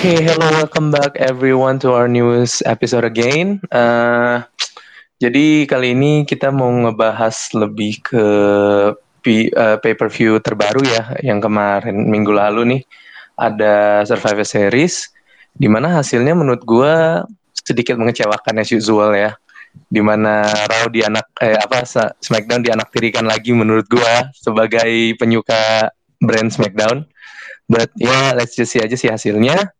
Okay, hello, welcome back everyone to our news episode again. Uh, jadi kali ini kita mau ngebahas lebih ke uh, pay-per-view terbaru ya, yang kemarin minggu lalu nih ada Survivor Series, di mana hasilnya menurut gue sedikit mengecewakan as usual ya, di mana Raw di anak eh apa SmackDown di anak tirikan lagi menurut gue sebagai penyuka brand SmackDown. But ya yeah, let's just see aja sih hasilnya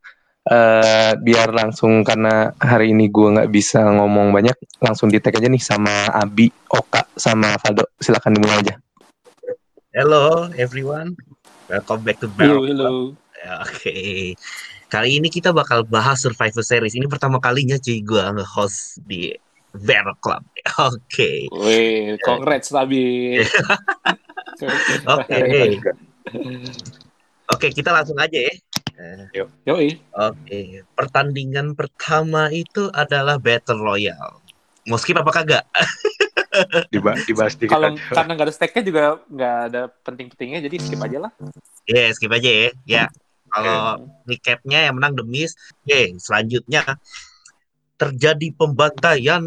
uh, biar langsung karena hari ini gue nggak bisa ngomong banyak langsung di tag aja nih sama Abi, Oka, sama Faldo. Silakan dimulai aja. Hello everyone, welcome back to Barrel. Hello, hello. Ya, oke, okay. kali ini kita bakal bahas Survivor Series. Ini pertama kalinya cuy gue nge-host di Barrel Club. Oke. Okay. Wih, congrats Abi. Oke. Oke, kita langsung aja ya. Yuk. Yoi. Oke, pertandingan pertama itu adalah Battle Royale. Mau skip apa kagak? dibahas, dibahas dikit Kalau karena nggak ada stake juga nggak ada penting-pentingnya, jadi skip aja lah. Iya, yeah, skip aja ya. Ya, kalau okay. recapnya yang menang The Miz. Oke, okay, selanjutnya terjadi pembantaian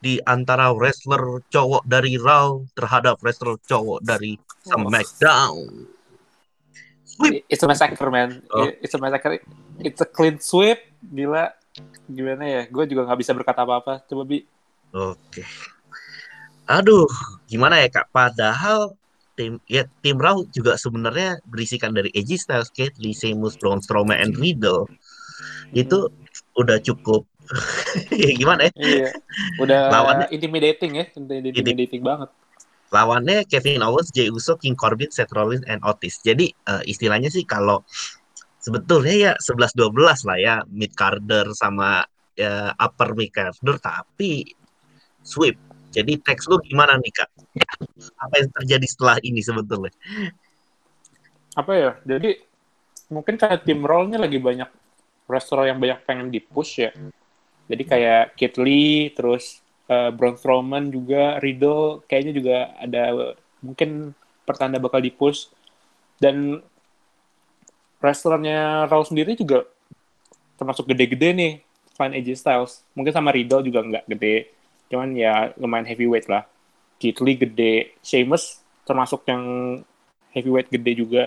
di antara wrestler cowok dari Raw terhadap wrestler cowok dari SmackDown sweep. It's a massacre, man. Oh. It's a massacre. It's a clean sweep. Gila. Gimana ya? Gue juga nggak bisa berkata apa-apa. Coba, Bi. Oke. Aduh, gimana ya, Kak? Padahal tim ya tim Raw juga sebenarnya berisikan dari AJ Styles, Kate Lee, Sheamus, Braun Strowman, and Riddle. Itu udah cukup ya gimana ya? Iya. Udah lawannya intimidating ya, intimidating banget lawannya Kevin Owens, Jey Uso, King Corbin, Seth Rollins, and Otis. Jadi uh, istilahnya sih kalau sebetulnya ya 11-12 lah ya mid Carter sama uh, upper mid Carter tapi sweep. Jadi teks lu gimana nih kak? Apa yang terjadi setelah ini sebetulnya? Apa ya? Jadi mungkin kayak tim rollnya lagi banyak restoran yang banyak pengen di push ya. Jadi kayak Kit Lee, terus uh, Braun Strowman juga Riddle kayaknya juga ada mungkin pertanda bakal di push dan wrestlernya Raw sendiri juga termasuk gede-gede nih selain AJ Styles. Mungkin sama Riddle juga nggak gede cuman ya lumayan heavyweight lah. Keith Lee gede Sheamus termasuk yang heavyweight gede juga.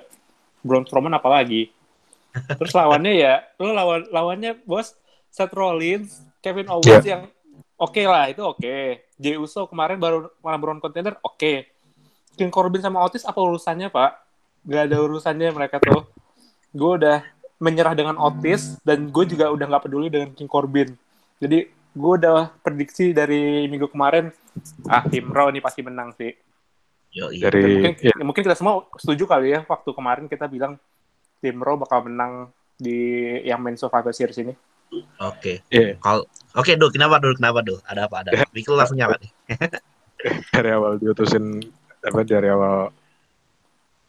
Braun Strowman apalagi? Terus lawannya ya lo lawan lawannya bos Seth Rollins Kevin Owens yeah. yang oke okay lah itu oke okay. Jey Uso kemarin baru number one contender oke okay. King Corbin sama Otis apa urusannya pak Gak ada urusannya mereka tuh gue udah menyerah dengan Otis dan gue juga udah nggak peduli dengan King Corbin jadi gue udah prediksi dari minggu kemarin ah tim Raw ini pasti menang sih Yo, iya. dari mungkin, ya. mungkin kita semua setuju kali ya waktu kemarin kita bilang tim Raw bakal menang di yang main Survivor Series ini Oke. Okay. Yeah. Kalau oke, okay, Do, kenapa Do? Kenapa Do? Ada apa? Ada? Mikul langsung nyala nih. dari awal diutusin apa dari awal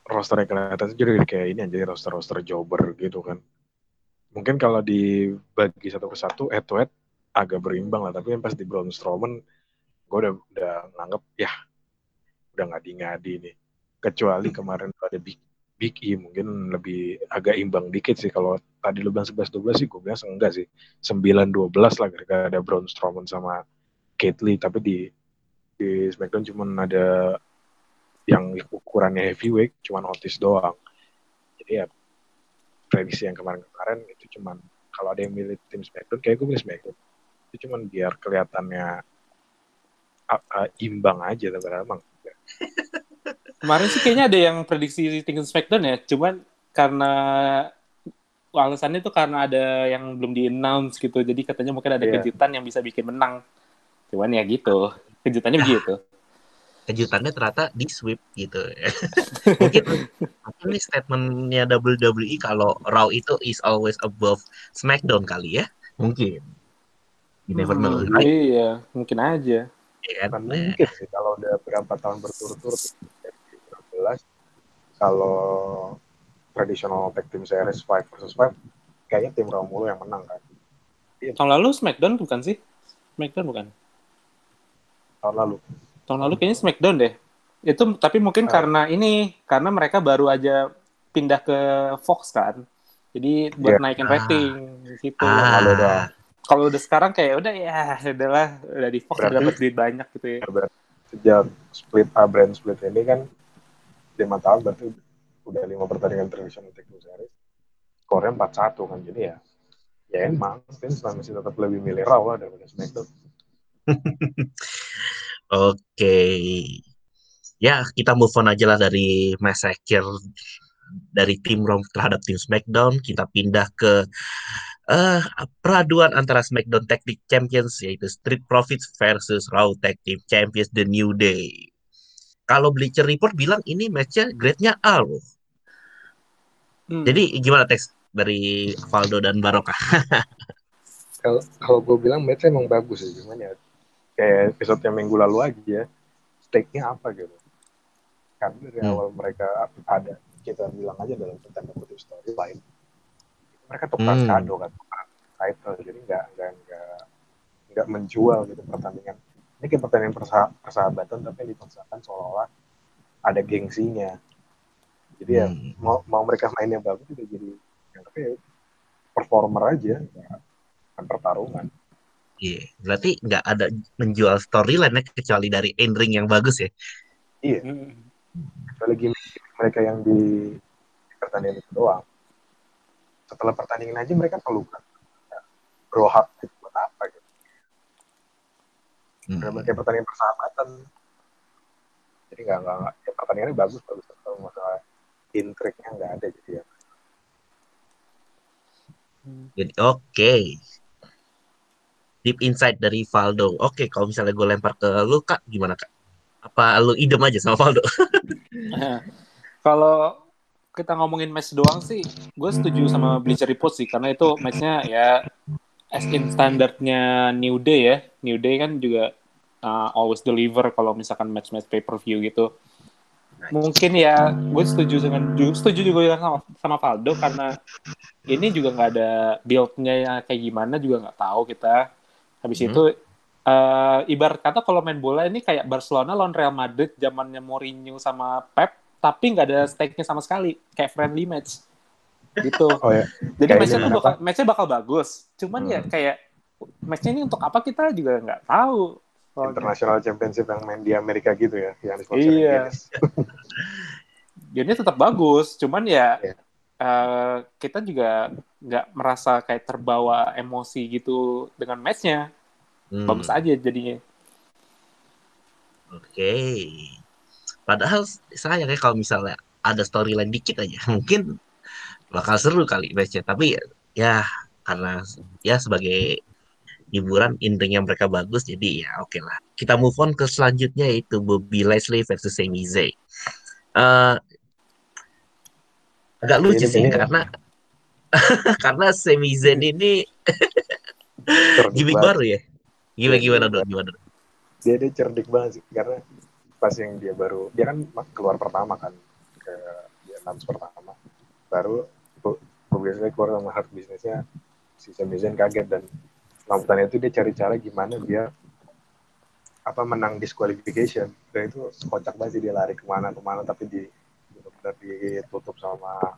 roster yang kelihatan jadi kayak ini aja roster-roster jobber gitu kan. Mungkin kalau dibagi satu ke satu head to head agak berimbang lah, tapi yang pas di Braun Strowman gue udah udah nganggep ya udah ngadi-ngadi nih. Kecuali kemarin ada big Big E mungkin lebih agak imbang dikit sih kalau tadi lu bilang 11-12 sih gue bilang enggak sih. 9-12 lah ketika ada Braun Strowman sama Kate tapi di di SmackDown cuma ada yang ukurannya heavyweight cuma Otis doang. Jadi ya prediksi yang kemarin-kemarin itu cuma kalau ada yang milih tim SmackDown kayak gue milih SmackDown. Itu cuma biar kelihatannya uh, uh, imbang aja tapi emang Kemarin sih kayaknya ada yang prediksi tinggal Smackdown ya, cuman karena alasannya itu karena ada yang belum di announce gitu, jadi katanya mungkin ada yeah. kejutan yang bisa bikin menang. Cuman ya gitu, kejutannya begitu. Kejutannya ternyata di sweep gitu. mungkin ini statementnya WWE kalau Raw itu is always above SmackDown kali ya, mungkin. You never know. Hmm, Iya, mungkin aja. Ya, kan? mungkin sih kalau udah berapa tahun berturut-turut kalau tradisional tag team series 5 versus 5 kayaknya tim Romulo yang menang kan. Iya. Tahun lalu SmackDown bukan sih? SmackDown bukan? Tahun lalu. Tahun lalu kayaknya SmackDown deh. Itu tapi mungkin nah. karena ini karena mereka baru aja pindah ke Fox kan. Jadi buat Iya. naikin Ah. rating di situ. Lalu Ah. Kalau udah sekarang kayak udah ya udahlah udah di Fox udah Berarti- dapat duit banyak gitu ya. Ya, berarti sejak split A brand split ini kan lima tahun berarti udah lima pertandingan tag team series skornya 4-1 kan jadi ya ya emang Vince masih tetap lebih milih Raw lah daripada SmackDown Oke. Ya, kita move on aja lah dari massacre dari tim Raw terhadap tim SmackDown. Kita pindah ke eh peraduan antara SmackDown Tag Team Champions yaitu Street Profits versus Raw Tag Team Champions The New Day. Kalau Bleacher Report bilang ini matchnya grade-nya A loh. Hmm. Jadi gimana teks dari Valdo dan Barokah? kalau kalau gue bilang match emang bagus ya cuman ya kayak episode yang minggu lalu aja ya stake-nya apa gitu karena dari Hmm. awal mereka ada kita bilang aja dalam tanda kutip storyline mereka tukar Hmm. kado kan tukar title jadi nggak nggak nggak nggak menjual gitu pertandingan ini kayak pertandingan persa- persahabatan tapi yang dipaksakan seolah-olah ada gengsinya jadi ya Hmm. mau mau mereka mainnya bagus udah jadi yang kayak performer aja bukan pertarungan Iya, berarti nggak ada menjual storyline ya, kecuali dari in-ring yang bagus ya. Hmm. kecuali mereka yang di di pertandingan itu doang setelah pertandingan aja mereka pelukan ya, bro hug itu buat apa gitu Hmm. benar kayak pertandingan persahabatan jadi nggak nggak ya pertandingannya bagus bagus intriknya nggak ada jadi ya Jadi oke. Deep insight dari Valdo. Oke, kalau misalnya gue lempar ke lu kak, gimana kak? Apa lu idem aja sama Valdo? Kalau kita ngomongin match doang sih, gue setuju sama Bleacher Report sih, karena itu matchnya ya as in standarnya New Day ya. New Day kan juga uh, always deliver kalau misalkan match-match pay-per-view gitu. Mungkin ya, gue setuju dengan ju- setuju juga dengan sama, sama Valdo karena ini juga nggak ada build-nya kayak gimana juga nggak tahu kita. Habis Hmm. itu eh, ibarat kata kalau main bola ini kayak Barcelona lawan Real Madrid zamannya Mourinho sama Pep tapi nggak ada stake-nya sama sekali kayak friendly match gitu oh ya jadi Kayak matchnya tuh bakal matchnya bakal bagus cuman ya Hmm. kayak matchnya ini untuk apa kita juga nggak tahu soalnya. international championship yang main di Amerika gitu ya yang di Iya. gamenya tetap bagus cuman ya Iya. eh, kita juga nggak merasa kayak terbawa emosi gitu dengan matchnya Hmm, bagus aja jadinya Oke. Padahal sayang ya kalau misalnya ada storyline dikit aja, mungkin bakal seru kali matchnya. Tapi ya karena ya sebagai hiburan intinya mereka bagus, jadi ya oke lah. Kita move on ke selanjutnya yaitu Bobby Lashley versus Sami Zayn. Eh, agak lucu Ini- sih ini- karena karena Sami Zayn ini gimmick baru ya. Gimana Iya, gimana gimmick dong gimana? Dok? dia dia cerdik banget sih karena pas yang dia baru dia kan keluar pertama kan ke dia announce pertama baru biasanya keluar sama hard bisnisnya si Sami Zayn kaget dan lamputannya itu dia cari cara gimana dia apa menang disqualification. Dan itu kocak banget sih dia lari ke mana ke mana tapi di benar-benar ditutup sama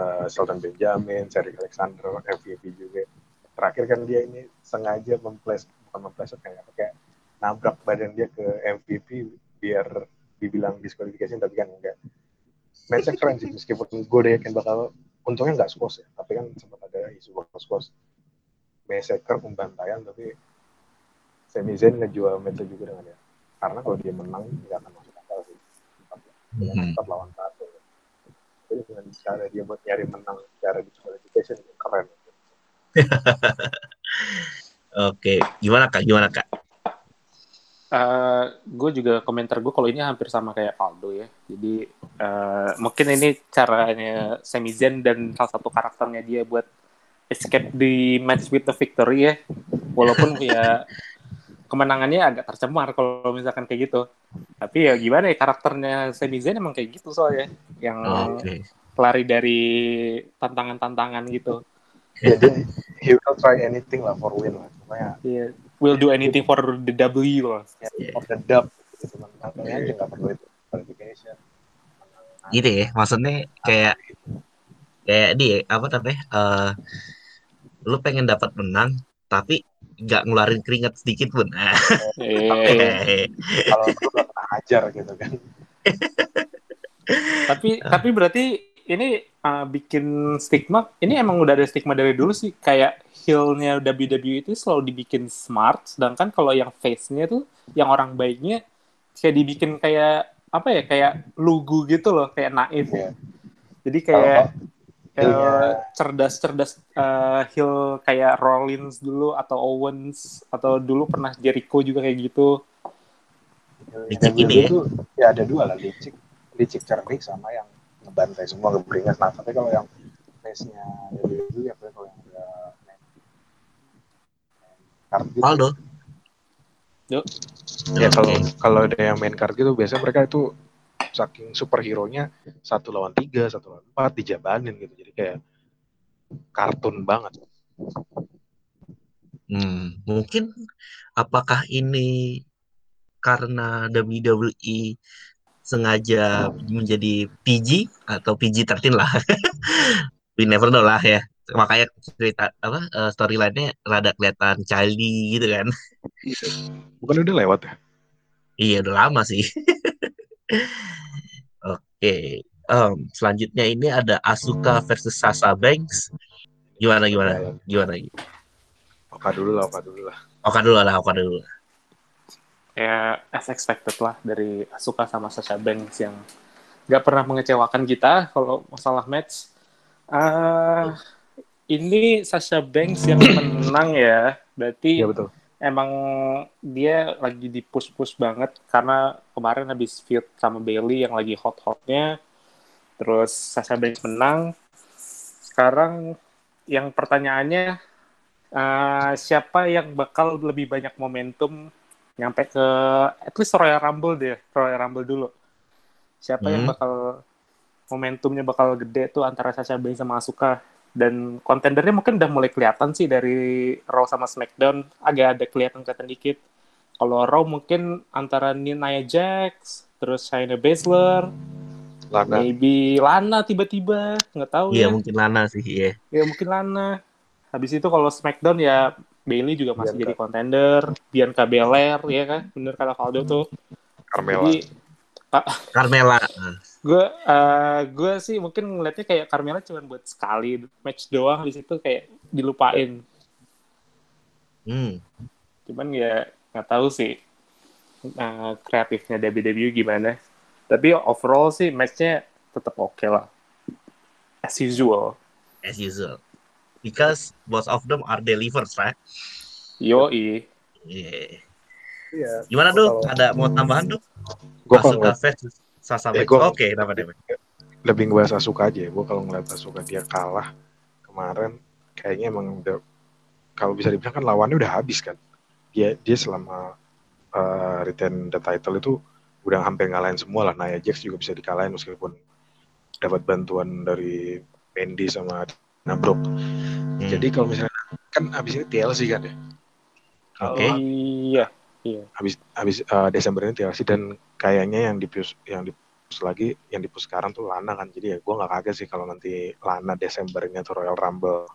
uh, Sultan Benjamin, Cedric Alexander, MVP juga. Terakhir kan dia ini sengaja memples bukan mempleset kayak kayak nabrak badan dia ke MVP biar dibilang diskualifikasi tapi kan enggak matchnya keren sih meskipun gue udah yakin bakal untungnya nggak squash ya tapi kan sempat ada isu bakal squash Massacre pembantaian tapi Sami Zayn ngejual match juga dengan dia karena kalau dia menang nggak akan masuk akal sih dengan Mhm. empat lawan satu jadi dengan cara dia buat nyari menang cara disqualification keren Oke, gimana kak? Gimana kak? gue juga komentar gue kalau ini hampir sama kayak Aldo ya. Jadi eh, mungkin ini caranya Sami Zayn dan salah satu karakternya dia buat escape di match with the victory ya. Walaupun ya kemenangannya agak tercemar kalau misalkan kayak gitu. Tapi ya gimana ya karakternya Sami Zayn emang kayak gitu soalnya. Yang Oke. lari dari tantangan-tantangan gitu. ya dia he will try anything lah for win lah pokoknya Iya. Will do anything for the W lah. of the dub gitu aja nggak perlu itu qualification Gitu ya, maksudnya kayak kayak di apa namanya? eh lu pengen dapat menang tapi nggak ngeluarin keringat sedikit pun. Eh, Kalau lu ajar gitu kan. tapi tapi berarti ini uh, bikin stigma ini emang udah ada stigma dari dulu sih kayak heel-nya WWE itu selalu dibikin smart sedangkan kalau yang face-nya tuh yang orang baiknya kayak dibikin kayak apa ya kayak lugu gitu loh kayak naif Iya. jadi kayak Heel-nya- eh, cerdas-cerdas eh, heel kayak Rollins dulu atau Owens atau dulu pernah Jericho juga kayak gitu Licik ini dulu ya. tuh, ya ada dua lah, licik, licik cerdik sama yang ngebantai semua ngeberingas. Nah, tapi kalau yang face-nya WWE, apa kalau yang udah main, card gitu, Waldo. Yuk. ya kalau kalau ada yang main card gitu, biasanya mereka itu saking superhero-nya satu lawan tiga, satu lawan empat dijabanin gitu. Jadi kayak kartun banget. Hmm, mungkin apakah ini karena WWE sengaja menjadi PG atau PG-13 lah. We never know lah ya. Makanya cerita apa eh, storyline-nya rada kelihatan childy gitu kan. Bukan udah lewat ya? Iya, udah lama sih. Oke. Em, selanjutnya ini ada Asuka versus Sasha Banks. Gimana gimana? Gimana? Oka dulu lah, Oka dulu lah. Oka dulu lah, Oka dulu. ya as expected lah dari Asuka sama Sasha Banks yang nggak pernah mengecewakan kita kalau masalah match. Ah, ini Sasha Banks yang menang ya, berarti Iya betul. Emang dia lagi di push push banget karena kemarin habis feud sama Bailey yang lagi hot hotnya, terus Sasha Banks menang. Sekarang yang pertanyaannya eh, siapa yang bakal lebih banyak momentum nyampe ke at least Royal Rumble deh, Royal Rumble dulu. Siapa yang Hmm. bakal momentumnya bakal gede tuh antara Sasha Banks sama Asuka dan kontendernya mungkin udah mulai kelihatan sih dari Raw sama SmackDown agak ada kelihatan kelihatan dikit. Kalau Raw mungkin antara Nia Jax, terus Shayna Baszler, Lana. maybe Lana tiba-tiba, nggak tahu Iya, ya. mungkin Lana sih, iya. Ya mungkin Lana. Habis itu kalau SmackDown ya Bailey juga masih Bianca. jadi contender, Bianca Belair ya kan, bener kata Valdo tuh. Carmela. Jadi Carmela. gue gue sih mungkin ngeliatnya kayak Carmela cuma buat sekali match doang di situ kayak dilupain. Hmm. Cuman ya nggak tahu sih eh, kreatifnya WWE gimana. Tapi overall sih matchnya tetap oke lah. As usual. as usual. Because both of them are delivers, right? Yoi. Yeah. Iya. Gimana dong? Ada mau tambahan dong? Asuka ngeliat, versus Sasha Eh, Banks. gua- Oke, kenapa deh? lebih ngebahas Asuka aja. Gue kalau ngeliat Asuka dia kalah kemarin, kayaknya emang udah kalau bisa dibilang kan lawannya udah habis kan. Dia dia selama uh, retain the title itu udah hampir ngalahin semua lah. Nia Jax juga bisa dikalahin meskipun dapat bantuan dari Mandy sama Nabrok. Hmm. Jadi kalau misalnya kan abis ini TLC kan ya. Kalau Oke. Iya. Iya. habis habis uh, Desember ini TLC dan kayaknya yang di push yang di push lagi yang di push sekarang tuh Lana kan jadi ya gue nggak kaget sih kalau nanti Lana Desembernya tuh Royal Rumble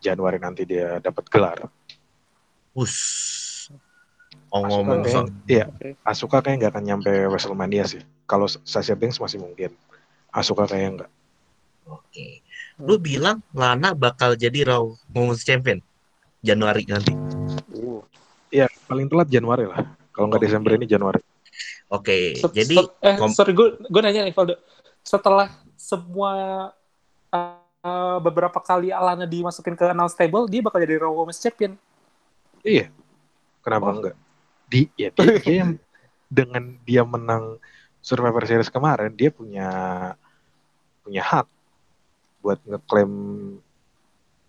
Januari nanti dia dapat gelar Us. Oh, ngomong kayak, iya Oke. Asuka kayak nggak akan nyampe WrestleMania sih kalau Sasha Banks masih mungkin Asuka kayak nggak Oke. Lu bilang Lana bakal jadi Raw Women's Champion Januari nanti. Uh. ya paling telat Januari lah kalau nggak. Desember ini Januari Oke, Set- jadi eh kom- sorry gue gue nanya nih Valdo setelah semua uh, beberapa kali Alana dimasukin ke announce table dia bakal jadi Raw Women's Champion iya kenapa Oh. enggak di ya dia, dia yang dengan dia menang Survivor Series kemarin dia punya punya hak buat ngeklaim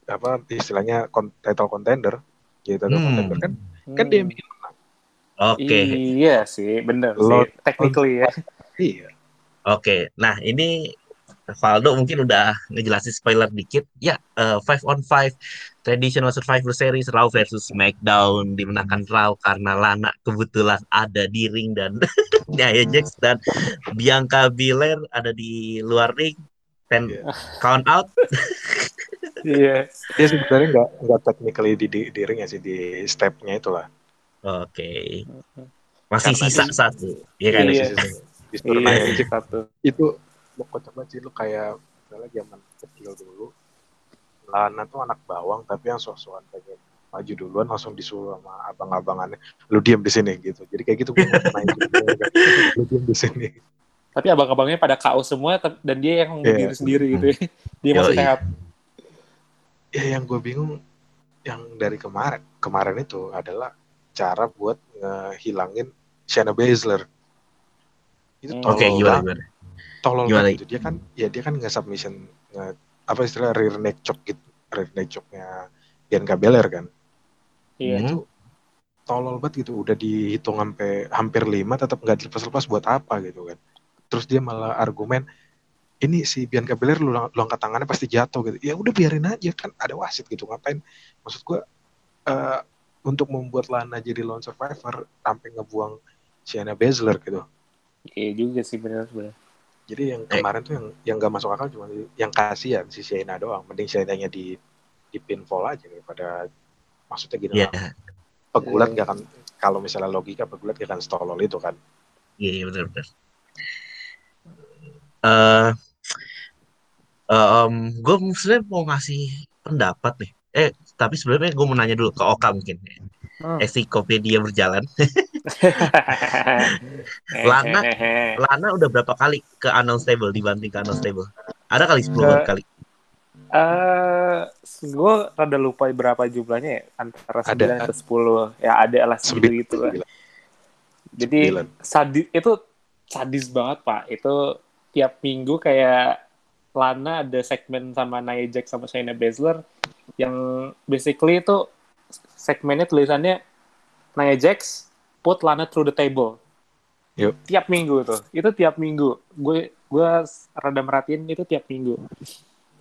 apa istilahnya title contender jadi title Hmm. contender kan kan dia yang bikin oke. iya sih bener Lo- sih technically ya iya Oke, nah ini Valdo mungkin udah ngejelasin spoiler dikit. Ya, eh, five on five Traditional Survivor Series Raw versus SmackDown dimenangkan Raw karena Lana kebetulan ada di ring dan Nia Jax dan Bianca Belair ada di luar ring. Ten Iya. count out. Iya. Dia sebenarnya nggak nggak technically di, di, di ring ya sih di stepnya itulah. Oke. Masih Karena sisa di- satu. Iya kan? Iya. Di, Iya, turnamen itu satu. itu lo kocak banget sih lu kayak misalnya zaman kecil dulu Lana tuh anak bawang tapi yang sok-sokan pengen maju duluan langsung disuruh sama abang-abangannya lu diam di sini gitu jadi kayak gitu gue mau juga lu diam di sini Tapi abang-abangnya pada KO semua dan dia yang Iya. berdiri sendiri gitu. ya. Dia masih sehat. Ya yang gue bingung yang dari kemarin kemarin itu adalah cara buat ngehilangin Shayna Baszler itu Hmm. tolol Oke, gimana gimana? tolol Gimana? banget gitu. Dia kan ya dia kan nge submission nge, apa istilah rear neck choke gitu. Rear neck choke-nya Bianca Belair kan. Iya. Hmm. Itu tolol banget gitu. Udah dihitung sampai hampir lima tetap nggak dilepas-lepas buat apa gitu kan. Terus dia malah argumen ini si Bianca Belair lu, lu angkat tangannya pasti jatuh gitu. Ya udah biarin aja kan ada wasit gitu ngapain. Maksud gua eh, untuk membuat Lana jadi lone survivor sampai ngebuang Shayna Baszler gitu. Iya juga sih benar benar. Jadi yang Eh. kemarin tuh yang yang gak masuk akal cuma yang kasihan si Shayna doang. Mending Shayna-nya di di pinfall aja daripada maksudnya gini Iya. lah. Pegulat gak akan kalau misalnya logika pegulat gak akan stolol itu kan. Iya, iya benar benar. Eh em, gue sebenarnya mau ngasih pendapat nih. Eh, tapi sebelumnya gue mau nanya dulu ke Oka mungkin. Hmm. Ensiklopedia berjalan. Lana. Lana udah berapa kali ke announce table dibanding ke announce table? Ada kali 10 Ke- kali. Eh, gue rada lupa berapa jumlahnya ya, antara Ada. 9 atau 10. Ya ada lah segitu gitu lah. Jadi sadis itu sadis banget pak. Itu tiap minggu kayak Lana ada segmen sama Nia Jax sama Shayna Baszler yang basically itu segmennya tulisannya Nia Jax put Lana through the table. Yuk. Tiap minggu tuh. Itu tiap minggu. Gue gue rada merhatiin itu tiap minggu.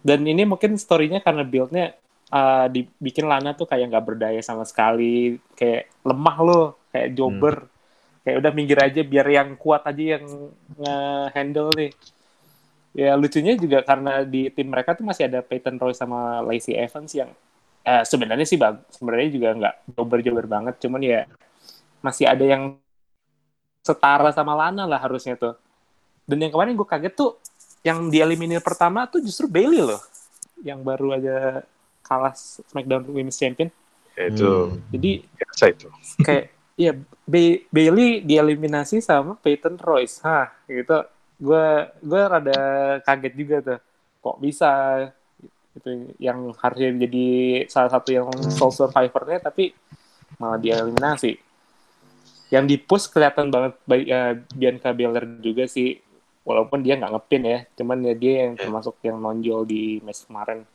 Dan ini mungkin story-nya karena build-nya uh, dibikin Lana tuh kayak nggak berdaya sama sekali, kayak lemah loh, kayak jobber. Kayak udah minggir aja biar yang kuat aja yang nge-handle nih. Ya lucunya juga karena di tim mereka tuh masih ada Peyton Royce sama Lacey Evans yang eh, sebenarnya sih bag sebenarnya juga nggak jobber-jobber banget, cuman ya masih ada yang setara sama Lana lah harusnya tuh. Dan yang kemarin gue kaget tuh yang dieliminir pertama tuh justru Bailey loh, yang baru aja kalah SmackDown Women's Champion. Ya, itu Hmm. Jadi biasa itu. kayak iya Ba- Bailey dieliminasi sama Peyton Royce. Hah, gitu. Gue gue rada kaget juga tuh. Kok bisa itu yang harusnya jadi salah satu yang sole survivornya tapi malah dieliminasi. Yang di push kelihatan banget baik eh, Bianca Belair juga sih walaupun dia nggak ngepin ya, cuman ya dia yang termasuk yang nonjol di match kemarin.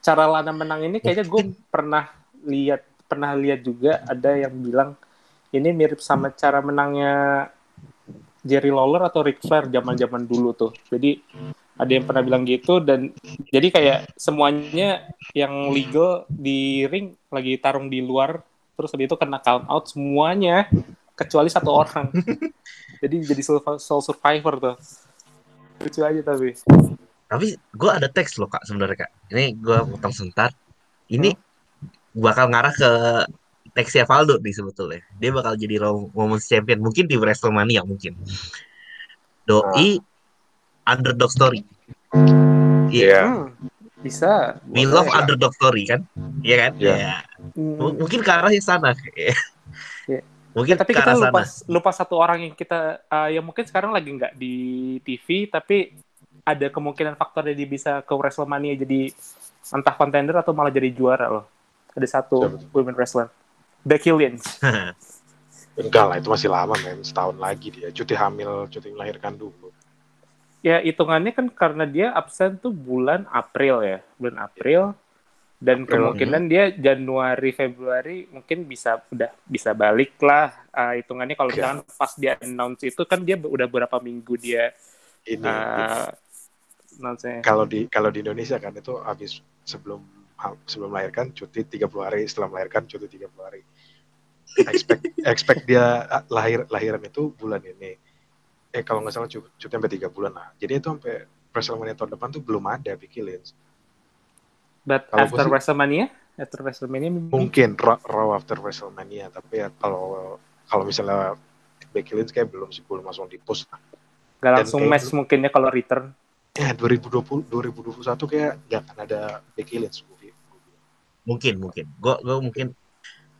Cara Lana menang ini kayaknya gue pernah lihat pernah lihat juga ada yang bilang ini mirip sama cara menangnya Jerry Lawler atau Ric Flair zaman-zaman dulu tuh. Jadi ada yang pernah bilang gitu dan jadi kayak semuanya yang legal di ring lagi tarung di luar terus habis itu kena count out semuanya kecuali satu orang. jadi jadi sole sole survivor tuh. Lucu aja tapi. Tapi gue ada teks loh kak sebenarnya kak. Ini gue potong sebentar. Ini bakal ngarah ke teksnya Valdo nih sebetulnya. Dia bakal jadi Raw Women's Champion mungkin di WrestleMania mungkin. Doi underdog story. Iya. Iya. Hmm, bisa. We love underdog story kan? Iya kan? Iya. Iya. Hmm. M- Mungkin ke arah yang sana. Iya. Mungkin tapi ke kita lupa sana. lupa satu orang yang kita uh, yang mungkin sekarang lagi nggak di TV tapi ada kemungkinan faktornya dia bisa ke Wrestlemania jadi entah contender atau malah jadi juara loh. Ada satu Siapa women wrestler. Becky Lynch. Enggak lah, itu masih lama men, setahun lagi dia. Cuti hamil, cuti melahirkan dulu. Ya hitungannya kan karena dia absen tuh bulan April ya, bulan April. Dan April, kemungkinan dia Januari Februari mungkin bisa udah bisa balik lah. Uh, hitungannya kalau misalkan pas dia announce itu kan dia udah berapa minggu dia Ini uh, kalau di kalau di Indonesia kan itu habis sebelum sebelum melahirkan cuti 30 hari, setelah melahirkan cuti 30 hari. Expect expect dia ah, lahir lahiran itu bulan ini. Eh kalau nggak salah cu- cuti sampai tiga bulan lah. Jadi itu sampai WrestleMania tahun depan tuh belum ada Becky Lynch. But Kalau after sih- WrestleMania, after WrestleMania Mungkin Raw, Raw after WrestleMania, tapi ya kalau kalau misalnya Becky Lynch kayak belum sih belum langsung di push. nggak dan langsung kayak match dulu- mungkin ya kalau return. Ya 2020 2021 kayak nggak akan ada Becky Lynch. Mungkin, mungkin. Gue gue mungkin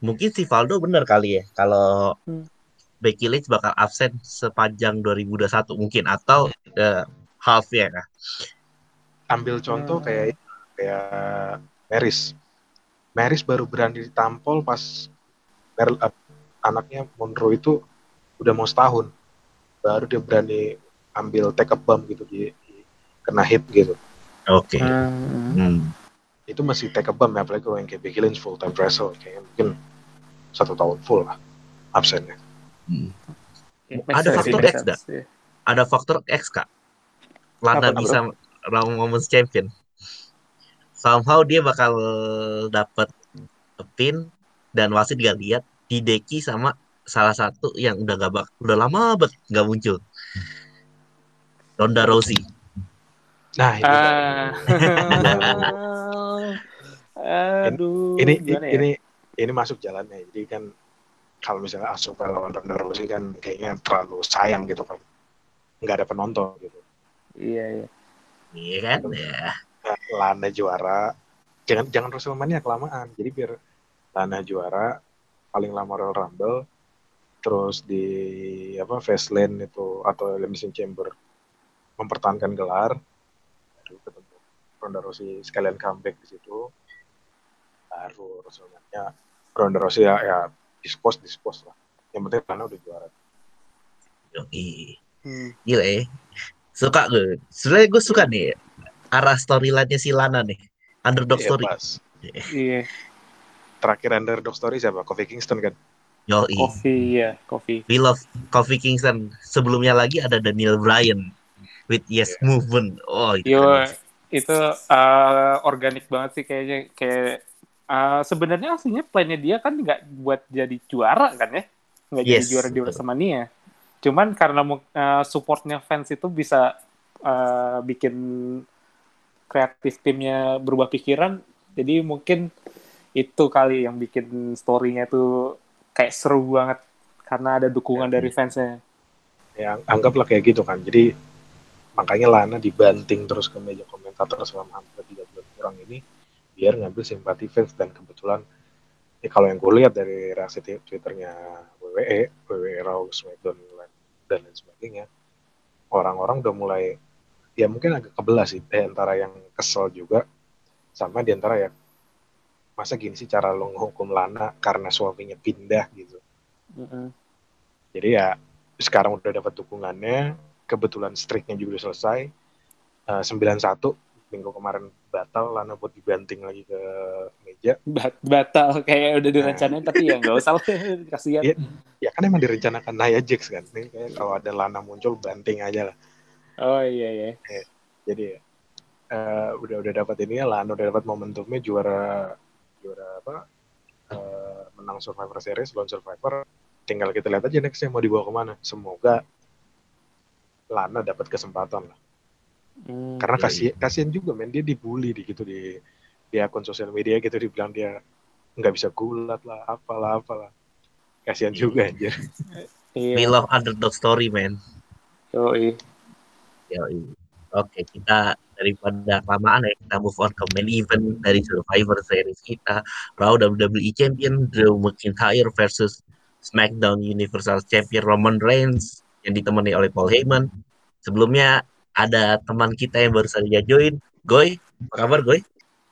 mungkin si Valdo bener kali ya kalau Hmm. Becky Lynch bakal absen sepanjang 2021 mungkin atau eh, half ya kah? Ambil contoh Hmm. kayak kayak Maris. Maris baru berani ditampol pas Merl, eh, anaknya Monroe itu udah mau setahun. Baru dia berani ambil take a bump gitu di, di- kena hit gitu. Oke. Hmm. Hmm. Itu masih take a bump ya, apalagi kalau yang kayak Becky Lynch full time wrestle kayaknya mungkin satu tahun full lah absennya. Hmm. Ada sense, faktor X sense, iya. Ada faktor X kak. Lana Apa, bro? bisa Raw Women's Champion. Somehow dia bakal dapat pin dan wasit gak lihat di deki sama salah satu yang udah gak bak udah lama banget nggak muncul. Ronda Rousey. Nah, itu Ah. Aduh, ini ya? ini ini masuk jalannya. Jadi kan kalau misalnya Asuka lawan Ronda Rousey kan kayaknya terlalu sayang gitu kan. Nggak ada penonton gitu. Iya, iya. Iya kan? Ya. Nah, Lana juara. Jangan jangan WrestleMania kelamaan. Jadi biar Lana juara paling lama Royal Rumble terus di apa Fastlane itu atau Elimination Chamber mempertahankan gelar baru ketemu Ronda Rousey sekalian comeback di situ baru WrestleMania Ronda Rousey ya, ya dispose dispose lah yang penting Lana udah juara Yoi. Hmm. Gila ya. Suka gue. Sebenarnya gue suka nih arah storyline-nya si Lana nih. Underdog Iya, story. pas. Iya, terakhir underdog story siapa Kofi Kingston kan Yoi. coffee ya, coffee. We love Kofi Kingston. Sebelumnya lagi ada Daniel Bryan with Yes Movement. Oh, itu Yo, keren. itu uh, organik banget sih kayaknya kayak uh, sebenarnya aslinya plannya dia kan nggak buat jadi juara kan ya? Nggak jadi Yes, juara di. WrestleMania. Cuman karena uh, supportnya fans itu bisa uh, bikin kreatif timnya berubah pikiran jadi mungkin itu kali yang bikin story-nya tuh kayak seru banget karena ada dukungan Ya. dari fansnya. Ya anggaplah kayak gitu kan. Jadi makanya Lana dibanting terus ke meja komentator selama hampir tiga bulan kurang ini biar ngambil simpati fans dan kebetulan ya kalau yang gue lihat dari reaksi twi- twitternya WWE WWE Raw SmackDown dan lain sebagainya orang-orang udah mulai ya mungkin agak kebelah sih eh, antara yang kesel juga sama di antara ya masa gini sih cara lo ngehukum Lana karena suaminya pindah gitu Mm-mm. jadi ya sekarang udah dapat dukungannya, kebetulan streaknya juga udah selesai. Eh, 9-1 minggu kemarin batal, Lana buat dibanting lagi ke meja. Bat- batal kayak udah direncanain tapi ya nggak usah kasihan Iya. Ya kan emang direncanakan Nia Jax kan. Ini kayak kalau ada Lana muncul banting aja lah. oh iya iya Jadi ya, eh, udah udah dapat ini ya, Lana udah dapat momentumnya juara juara apa? eh, menang Survivor Series, lawan Survivor. Tinggal kita lihat aja nextnya mau dibawa ke mana. Semoga Lana dapat kesempatan lah. Hmm. karena Iya, kasihan kasihan juga men dia dibully di gitu di di akun sosial media gitu dibilang dia nggak bisa gulat lah apalah apalah kasihan juga anjir We Iya. love underdog story, man. Yoi. Yoi. Oke, kita daripada kelamaan ya, kita move on ke main event dari Survivor Series kita. Raw WWE Champion Drew McIntyre versus SmackDown Universal Champion Roman Reigns yang ditemani oleh Paul Heyman. Sebelumnya ada teman kita yang baru saja join, Goy. Apa kabar, Goy?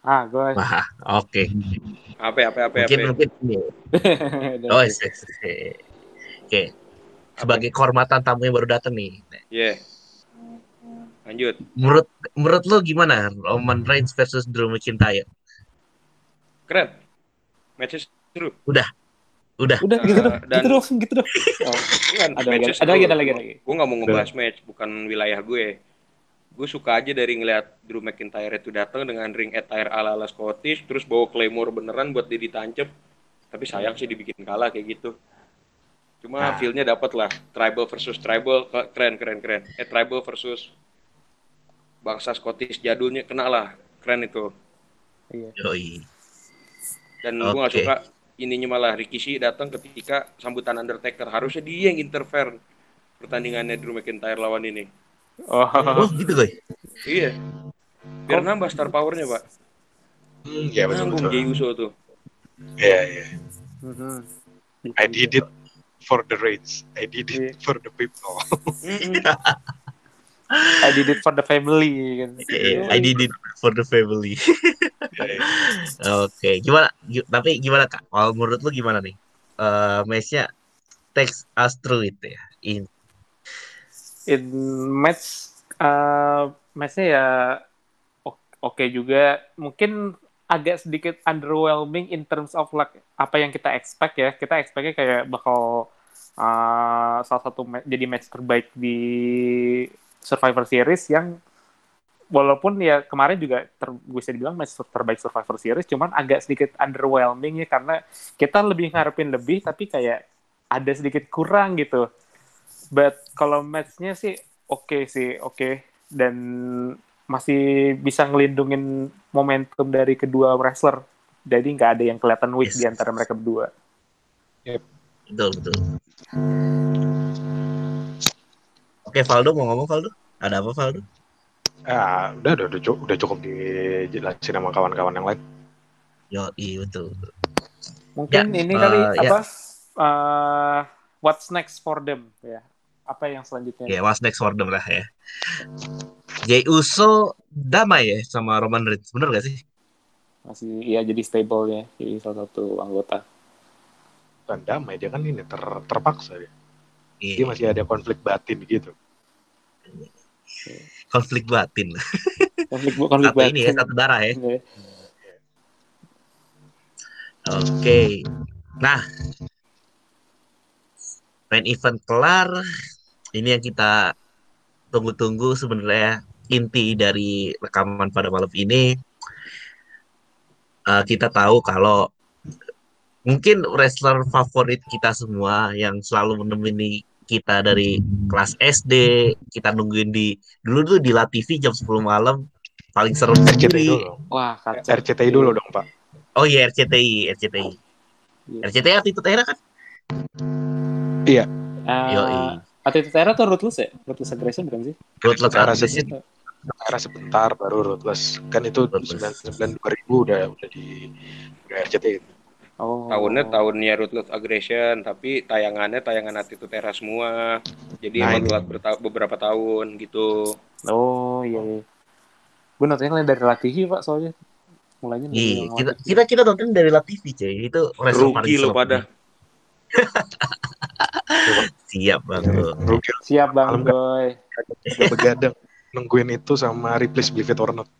Ah, gue. Wah, oke. Apa apa apa Mungkin apa. mungkin ini. Oh, yes, yes, yes. Oke. Sebagai kehormatan tamu yang baru datang nih. Iya. Lanjut. Menurut menurut lo gimana Roman Reigns versus Drew McIntyre? Keren. Matches seru. Udah. Udah gitu Eh, dong, dan- gitu dong, gitu dong. Oh, Kan, ada lagi, ada lagi, ada lagi, ada lagi. Gue gak mau ngebahas match, bukan wilayah gue. Gue suka aja dari ngeliat Drew McIntyre itu datang dengan ring attire ala-ala Scottish, terus bawa Claymore beneran buat dia ditancep. Tapi sayang sih dibikin kalah kayak gitu. Cuma Nah. feel-nya dapet lah. Tribal versus tribal, keren, keren, keren. Eh, tribal versus bangsa Scottish jadulnya kena lah keren itu Iya. Yoi. dan gue gak suka ininya malah Rikishi datang ketika sambutan Undertaker harusnya dia yang interfere pertandingannya Drew McIntyre lawan ini Oh, Oh gitu guys. iya biar nambah star powernya pak Hmm, ya betul betul. Jey Uso tuh Iya iya. Mhm. I did it for the rates. I did Iya. it for the people. Mm-mm. I did it for the family kan. Oke, I did it for the family. Iya, iya. Oke, gimana? gi- tapi gimana kak? Kalau menurut lu gimana nih? Eh matchnya text us through itu ya. In, In match uh, matchnya ya oke juga. Mungkin agak sedikit underwhelming in terms of like apa yang kita expect ya. Kita expectnya kayak bakal uh, salah satu ma- jadi match terbaik di Survivor Series yang walaupun ya kemarin juga ter, bisa dibilang match terbaik Survivor Series, cuman agak sedikit underwhelming ya karena kita lebih ngarepin lebih tapi kayak ada sedikit kurang gitu. But kalau matchnya sih oke sih, oke dan masih bisa ngelindungin momentum dari kedua wrestler. Jadi nggak ada yang kelihatan weak Yes. di antara mereka berdua. betul betul. Oke, Valdo mau ngomong Valdo? Ada apa Valdo? Ah, udah, udah, udah, cukup, udah cukup dijelasin sama kawan-kawan yang lain. Yo, iya betul. Mungkin Ya, ini eh, kali ya. apa? eh, what's next for them ya? Apa yang selanjutnya? Ya, what's next for them lah ya. Jey Uso damai ya sama Roman Reigns, bener gak sih? Masih iya jadi stable ya, jadi salah satu anggota. Dan damai, dia kan ini ter, terpaksa dia. Dia Iya, masih ada konflik batin gitu. konflik batin. Konflik konflik Satu ini ya, batin. satu darah ya. Iya. Oke. Nah, main event kelar. Ini yang kita tunggu-tunggu sebenarnya inti dari rekaman pada malam ini. Eh, kita tahu kalau mungkin wrestler favorit kita semua yang selalu menemani kita dari kelas SD, kita nungguin di dulu tuh di La TV jam 10 malam paling serem RCTI sendiri. dulu. Wah, kacau. RCTI dulu dong, Pak. Oh iya RCTI, RCTI. Iya. RCTI Attitude Era kan? Eh, Yoi. Attitude Era tuh Ruthless ya? Ruthless Aggression bukan sih? Ruthless Aggression. Era sebentar baru Ruthless. Kan itu Ruthless. 99 2000 udah udah di udah RCTI. Oh. tahunnya tahunnya Ruthless Aggression tapi tayangannya tayangan Attitude Era semua jadi Nah, emang telat berta- beberapa tahun gitu Oh, iya iya. Gue nontonnya dari Latihi, Pak, soalnya. Mulainya dari Iya, kita kita kita nonton dari La TV cuy. Itu rugi lo pada Siap bang. Rugi Siap, Bang udah begadang nungguin itu sama Replace Believe It or Not.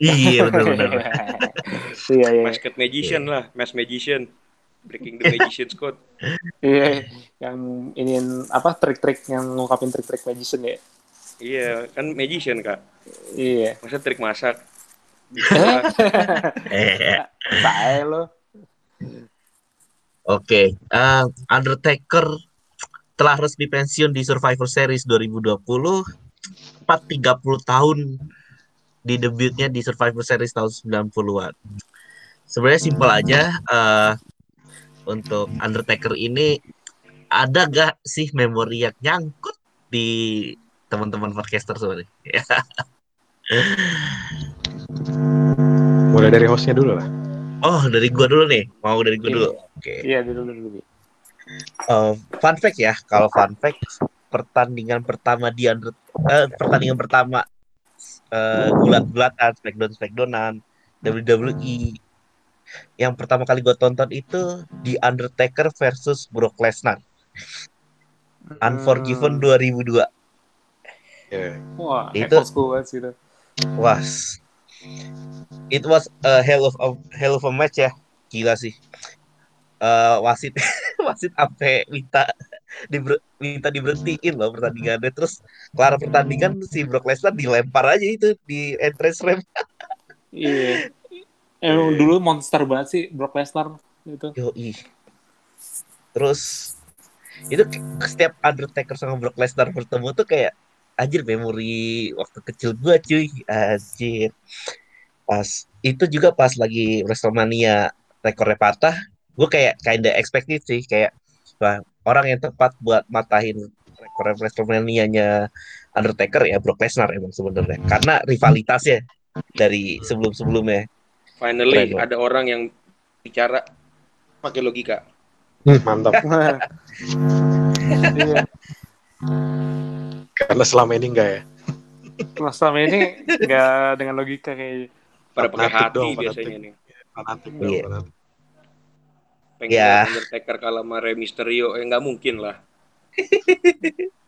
Iya benar-benar. Iya, iya. Masked Magician lah Masked Magician Breaking the Magician's Code Iya, yang ini apa trik-trik yang ngungkapin trik-trik magician ya. iya kan magician kak Iya. masa trik masak Eh, Bae lo. Oke, Eh, Undertaker telah resmi pensiun di Survivor Series 2020. Tepat 30 tahun di debutnya di Survivor Series tahun 90-an. Sebenarnya simpel aja eh, untuk Undertaker ini ada gak sih memori yang nyangkut di teman-teman podcaster sebenarnya? Mulai dari hostnya dulu lah. Oh, dari gua dulu nih. Mau dari gua dulu. Oke. Iya, dulu dulu dulu. Eh, fun fact ya, kalau fun fact pertandingan pertama di under eh, pertandingan pertama eh, gulat-gulatan Smackdown Smackdownan WWE yang pertama kali gue tonton itu di Undertaker versus Brock Lesnar. Unforgiven 2002 Ya. Wah, Itu- sih itu. was. It was a hell of a hell of a match ya. Gila sih Eh, wasit wasit sampai minta diber- minta diberhentiin loh pertandingannya terus kelar pertandingan si Brock Lesnar dilempar aja itu di entrance ramp Iya. Emang dulu monster banget sih Brock Lesnar itu. Yoi. Terus itu setiap Undertaker sama Brock Lesnar bertemu tuh kayak anjir memori waktu kecil gua cuy anjir pas itu juga pas lagi WrestleMania rekornya patah gue kayak kinda expected sih kayak wah, orang yang tepat buat matahin rekor WrestleMania-nya Undertaker ya Brock Lesnar emang sebenarnya karena rivalitasnya dari sebelum-sebelumnya Finally Keren, ada orang yang bicara pakai logika. Mantap. Iya. Karena selama ini enggak ya. Mas selama ini nggak dengan logika kayak Pada pakai hati dong, biasanya nih. Fanatik Iya. dong, fanatik. Pengen Ya. lihat Undertaker kalah sama Rey Mysterio, eh nggak mungkin lah.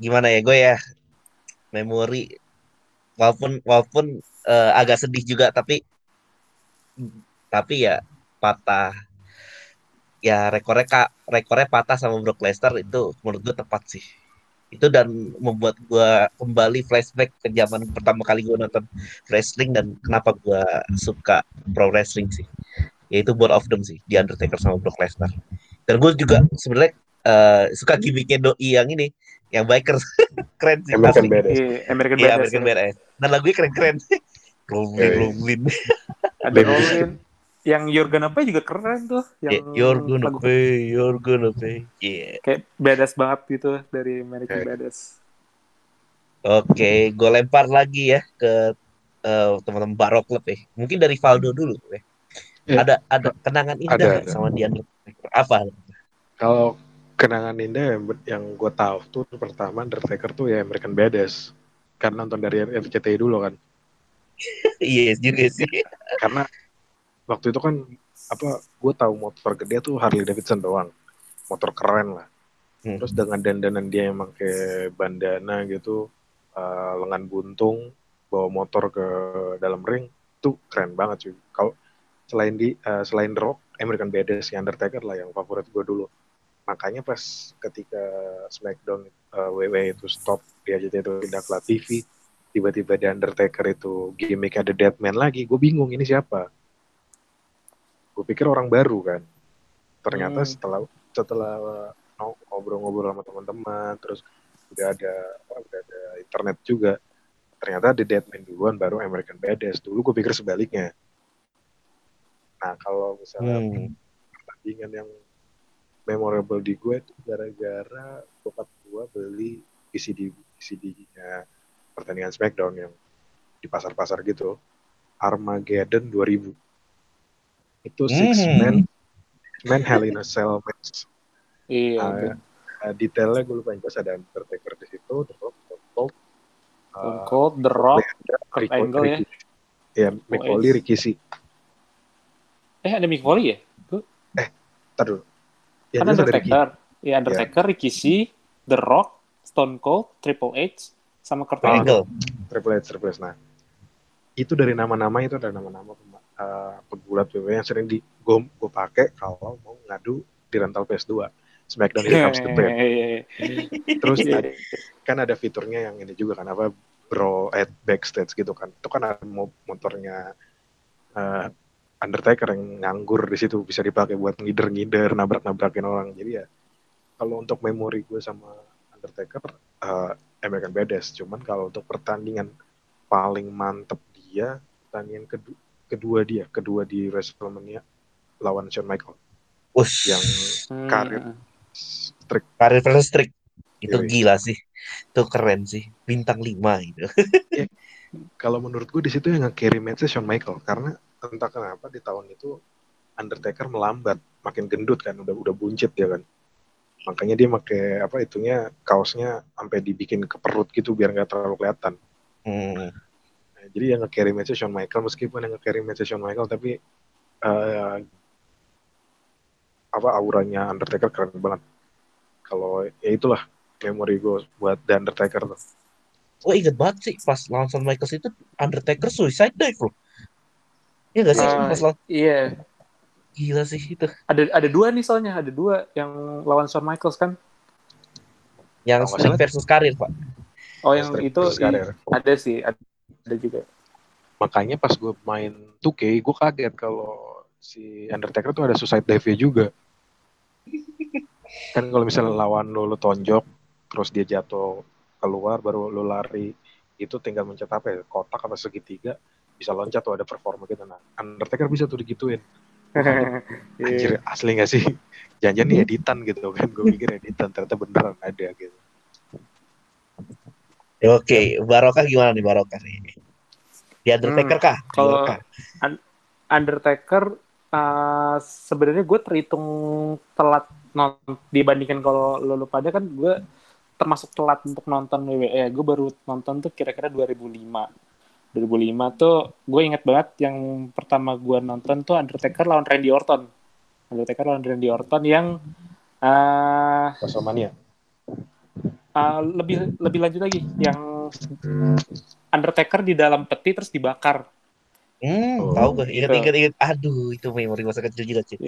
gimana ya gue ya memori walaupun walaupun eh, agak sedih juga tapi tapi ya patah ya rekornya kak rekornya patah sama Brock Lesnar itu menurut gue tepat sih itu dan membuat gue kembali flashback ke zaman pertama kali gue nonton wrestling dan kenapa gue suka pro wrestling sih yaitu both of them sih di Undertaker sama Brock Lesnar dan gue juga sebenarnya eh, suka gimmicknya doi yang ini yang bikers keren sih American. Badass. iya, American Iya, Badass. American Badass. Dan lagunya keren-keren. Rolling, Iya, iya. rolling. Ada Limp Rollin. Yang You're Gonna Pay juga keren tuh. Yang Yeah, you're gonna lagu- pay, you're gonna pay. Iya. Kayak badass banget gitu dari American Oke. Badass. Oke, gue lempar lagi ya ke eh, teman-teman Barok Club ya. Mungkin dari Valdo dulu ya. Eh, Ada ada kenangan indah ada, ada. sama Dian Apa? Kalau kenangan indah yang, yang gue tahu tuh pertama Undertaker tuh ya American Badass. Karena nonton dari RCTI dulu kan. Iya juga sih. Karena waktu itu kan apa gue tahu motor gede tuh Harley Davidson doang. Motor keren lah. Hmm. Terus dengan dandanan dia yang pakai bandana gitu, eh, lengan buntung, bawa motor ke dalam ring, tuh keren banget cuy. Kalau selain di eh, selain The Rock, American Badass yang Undertaker lah yang favorit gue dulu. Makanya pas ketika SmackDown eh, WWE itu stop dia jadi itu pindah ke TV, tiba-tiba The Undertaker itu gimmick ada Deadman lagi, gue bingung ini siapa. Gue pikir orang baru kan. Ternyata Hmm. setelah setelah no- ngobrol-ngobrol sama teman-teman terus udah ada udah ada internet juga ternyata The Deadman duluan baru American Badass dulu gue pikir sebaliknya nah kalau misalnya Hmm. pertandingan yang memorable di gue itu gara-gara bokap gue beli VCD VCD-nya pertandingan Smackdown yang di pasar-pasar gitu Armageddon 2000 itu six Hmm. man man Hell in a Cell match Iya. Betul. uh, detailnya gue lupa yang jelas ada Undertaker di situ, The Rock, Stone Cold, Stone uh, Cold, The Rock, Kurt Angle ya. Ricky- ya, Mick. Foley, Rikishi. Eh ada Mick Foley ya? Ntar dulu. Ya, kan. Undertaker. Ya Undertaker, Rikishi, The Rock, Stone Cold, Triple H, sama Kurt. Angle. Angle. Triple H, Triple H. Nah, itu dari nama-nama itu ada nama-nama uh, pegulat WWE yang sering di gue gue pakai kalau mau ngadu di rental PS2. Smackdown Here Comes the Pain. Terus Iya. ada- kan ada fiturnya yang ini juga kan apa bro at backstage gitu kan. Itu kan ada mo- motornya uh, Undertaker yang nganggur di situ bisa dipakai buat ngider-ngider, nabrak-nabrakin orang. Jadi ya kalau untuk memori gue sama Undertaker uh, American Badass. Cuman kalau untuk pertandingan paling mantep dia pertandingan kedua, kedua dia, kedua di WrestleMania lawan Shawn Michaels Ush. yang Hmm. karir strict karir versus Trick. Itu Yoi. gila sih. Itu keren sih. Bintang 5 gitu. kalau menurut gue di situ yang nge-carry match Shawn Michael karena entah kenapa di tahun itu Undertaker melambat makin gendut kan udah udah buncit dia kan makanya dia pakai apa itunya kaosnya sampai dibikin ke perut gitu biar nggak terlalu kelihatan Hmm. Nah, jadi yang nge-carry match Shawn Michael meskipun yang nge-carry match Shawn Michael tapi eh, apa auranya Undertaker keren banget kalau ya itulah memori gue buat The Undertaker tuh Oh inget banget sih pas lawan Shawn Michaels itu Undertaker suicide dive loh. Iya gak sih pas lawan Iya. gila sih itu. Ada ada dua nih soalnya, ada dua yang lawan Shawn Michaels kan. Yang Strick salah- versus Karir pak. Oh yang Strict itu Karir. ada sih, ada, ada juga. makanya pas gue main 2K gue kaget kalau si Undertaker tuh ada suicide dive juga kan kalau misalnya lawan lo, lo tonjok terus dia jatuh keluar baru lu lari itu tinggal mencet apa ya kotak atau segitiga bisa loncat tuh ada performa gitu nah Undertaker bisa tuh digituin anjir asli gak sih jangan nih editan gitu kan gue pikir editan ternyata beneran ada gitu Oke, Barokah gimana nih Barokah nih? Di Undertaker kah? kalau- Barokah? Undertaker uh, sebenarnya gue terhitung telat non dibandingkan kalau lo, lo pada kan gue termasuk telat untuk nonton WWE. Gue baru nonton tuh kira-kira 2005. 2005 tuh gue inget banget yang pertama gue nonton tuh Undertaker lawan Randy Orton. Undertaker lawan Randy Orton yang uh, WrestleMania uh, lebih lebih lanjut lagi yang Undertaker di dalam peti terus dibakar. Hmm, Oh, tahu gue. Ingat, gitu. ingat, ingat. Aduh, itu memori masa kecil juga sih.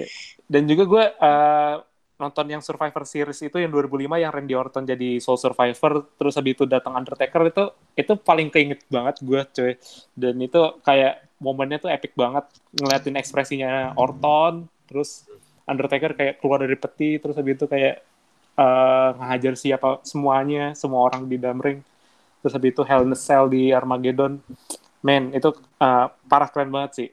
Dan juga gue uh, nonton yang Survivor Series itu yang 2005 yang Randy Orton jadi Soul Survivor terus habis itu datang Undertaker itu itu paling keinget banget gue cuy. Dan itu kayak momennya tuh epic banget ngeliatin ekspresinya Orton terus Undertaker kayak keluar dari peti terus habis itu kayak uh, ngehajar siapa semuanya semua orang di dalam ring. Terus habis itu Hell in a Cell di Armageddon. Man itu uh, parah keren banget sih.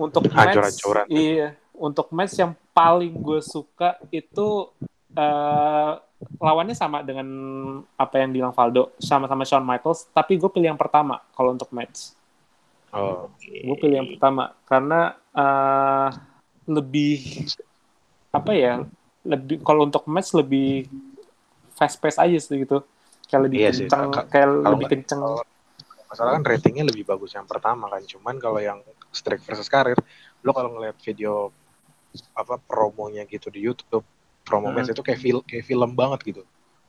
Untuk match Hancur-hancuran. iya untuk match yang paling gue suka itu eh, lawannya sama dengan apa yang bilang Valdo sama-sama Shawn Michaels tapi gue pilih yang pertama kalau untuk match. Oh gue pilih yang pertama karena eh, lebih apa ya lebih kalau untuk match lebih fast pace aja sih gitu. Kayak lebih Iya kenceng ka- kayak kalau lebih kenceng. masalah kan ratingnya lebih bagus yang pertama kan. Cuman kalau yang Strike versus Karir lo kalau ngeliat video apa promonya gitu di YouTube. Promo Hmm. match itu kayak film kayak film banget gitu.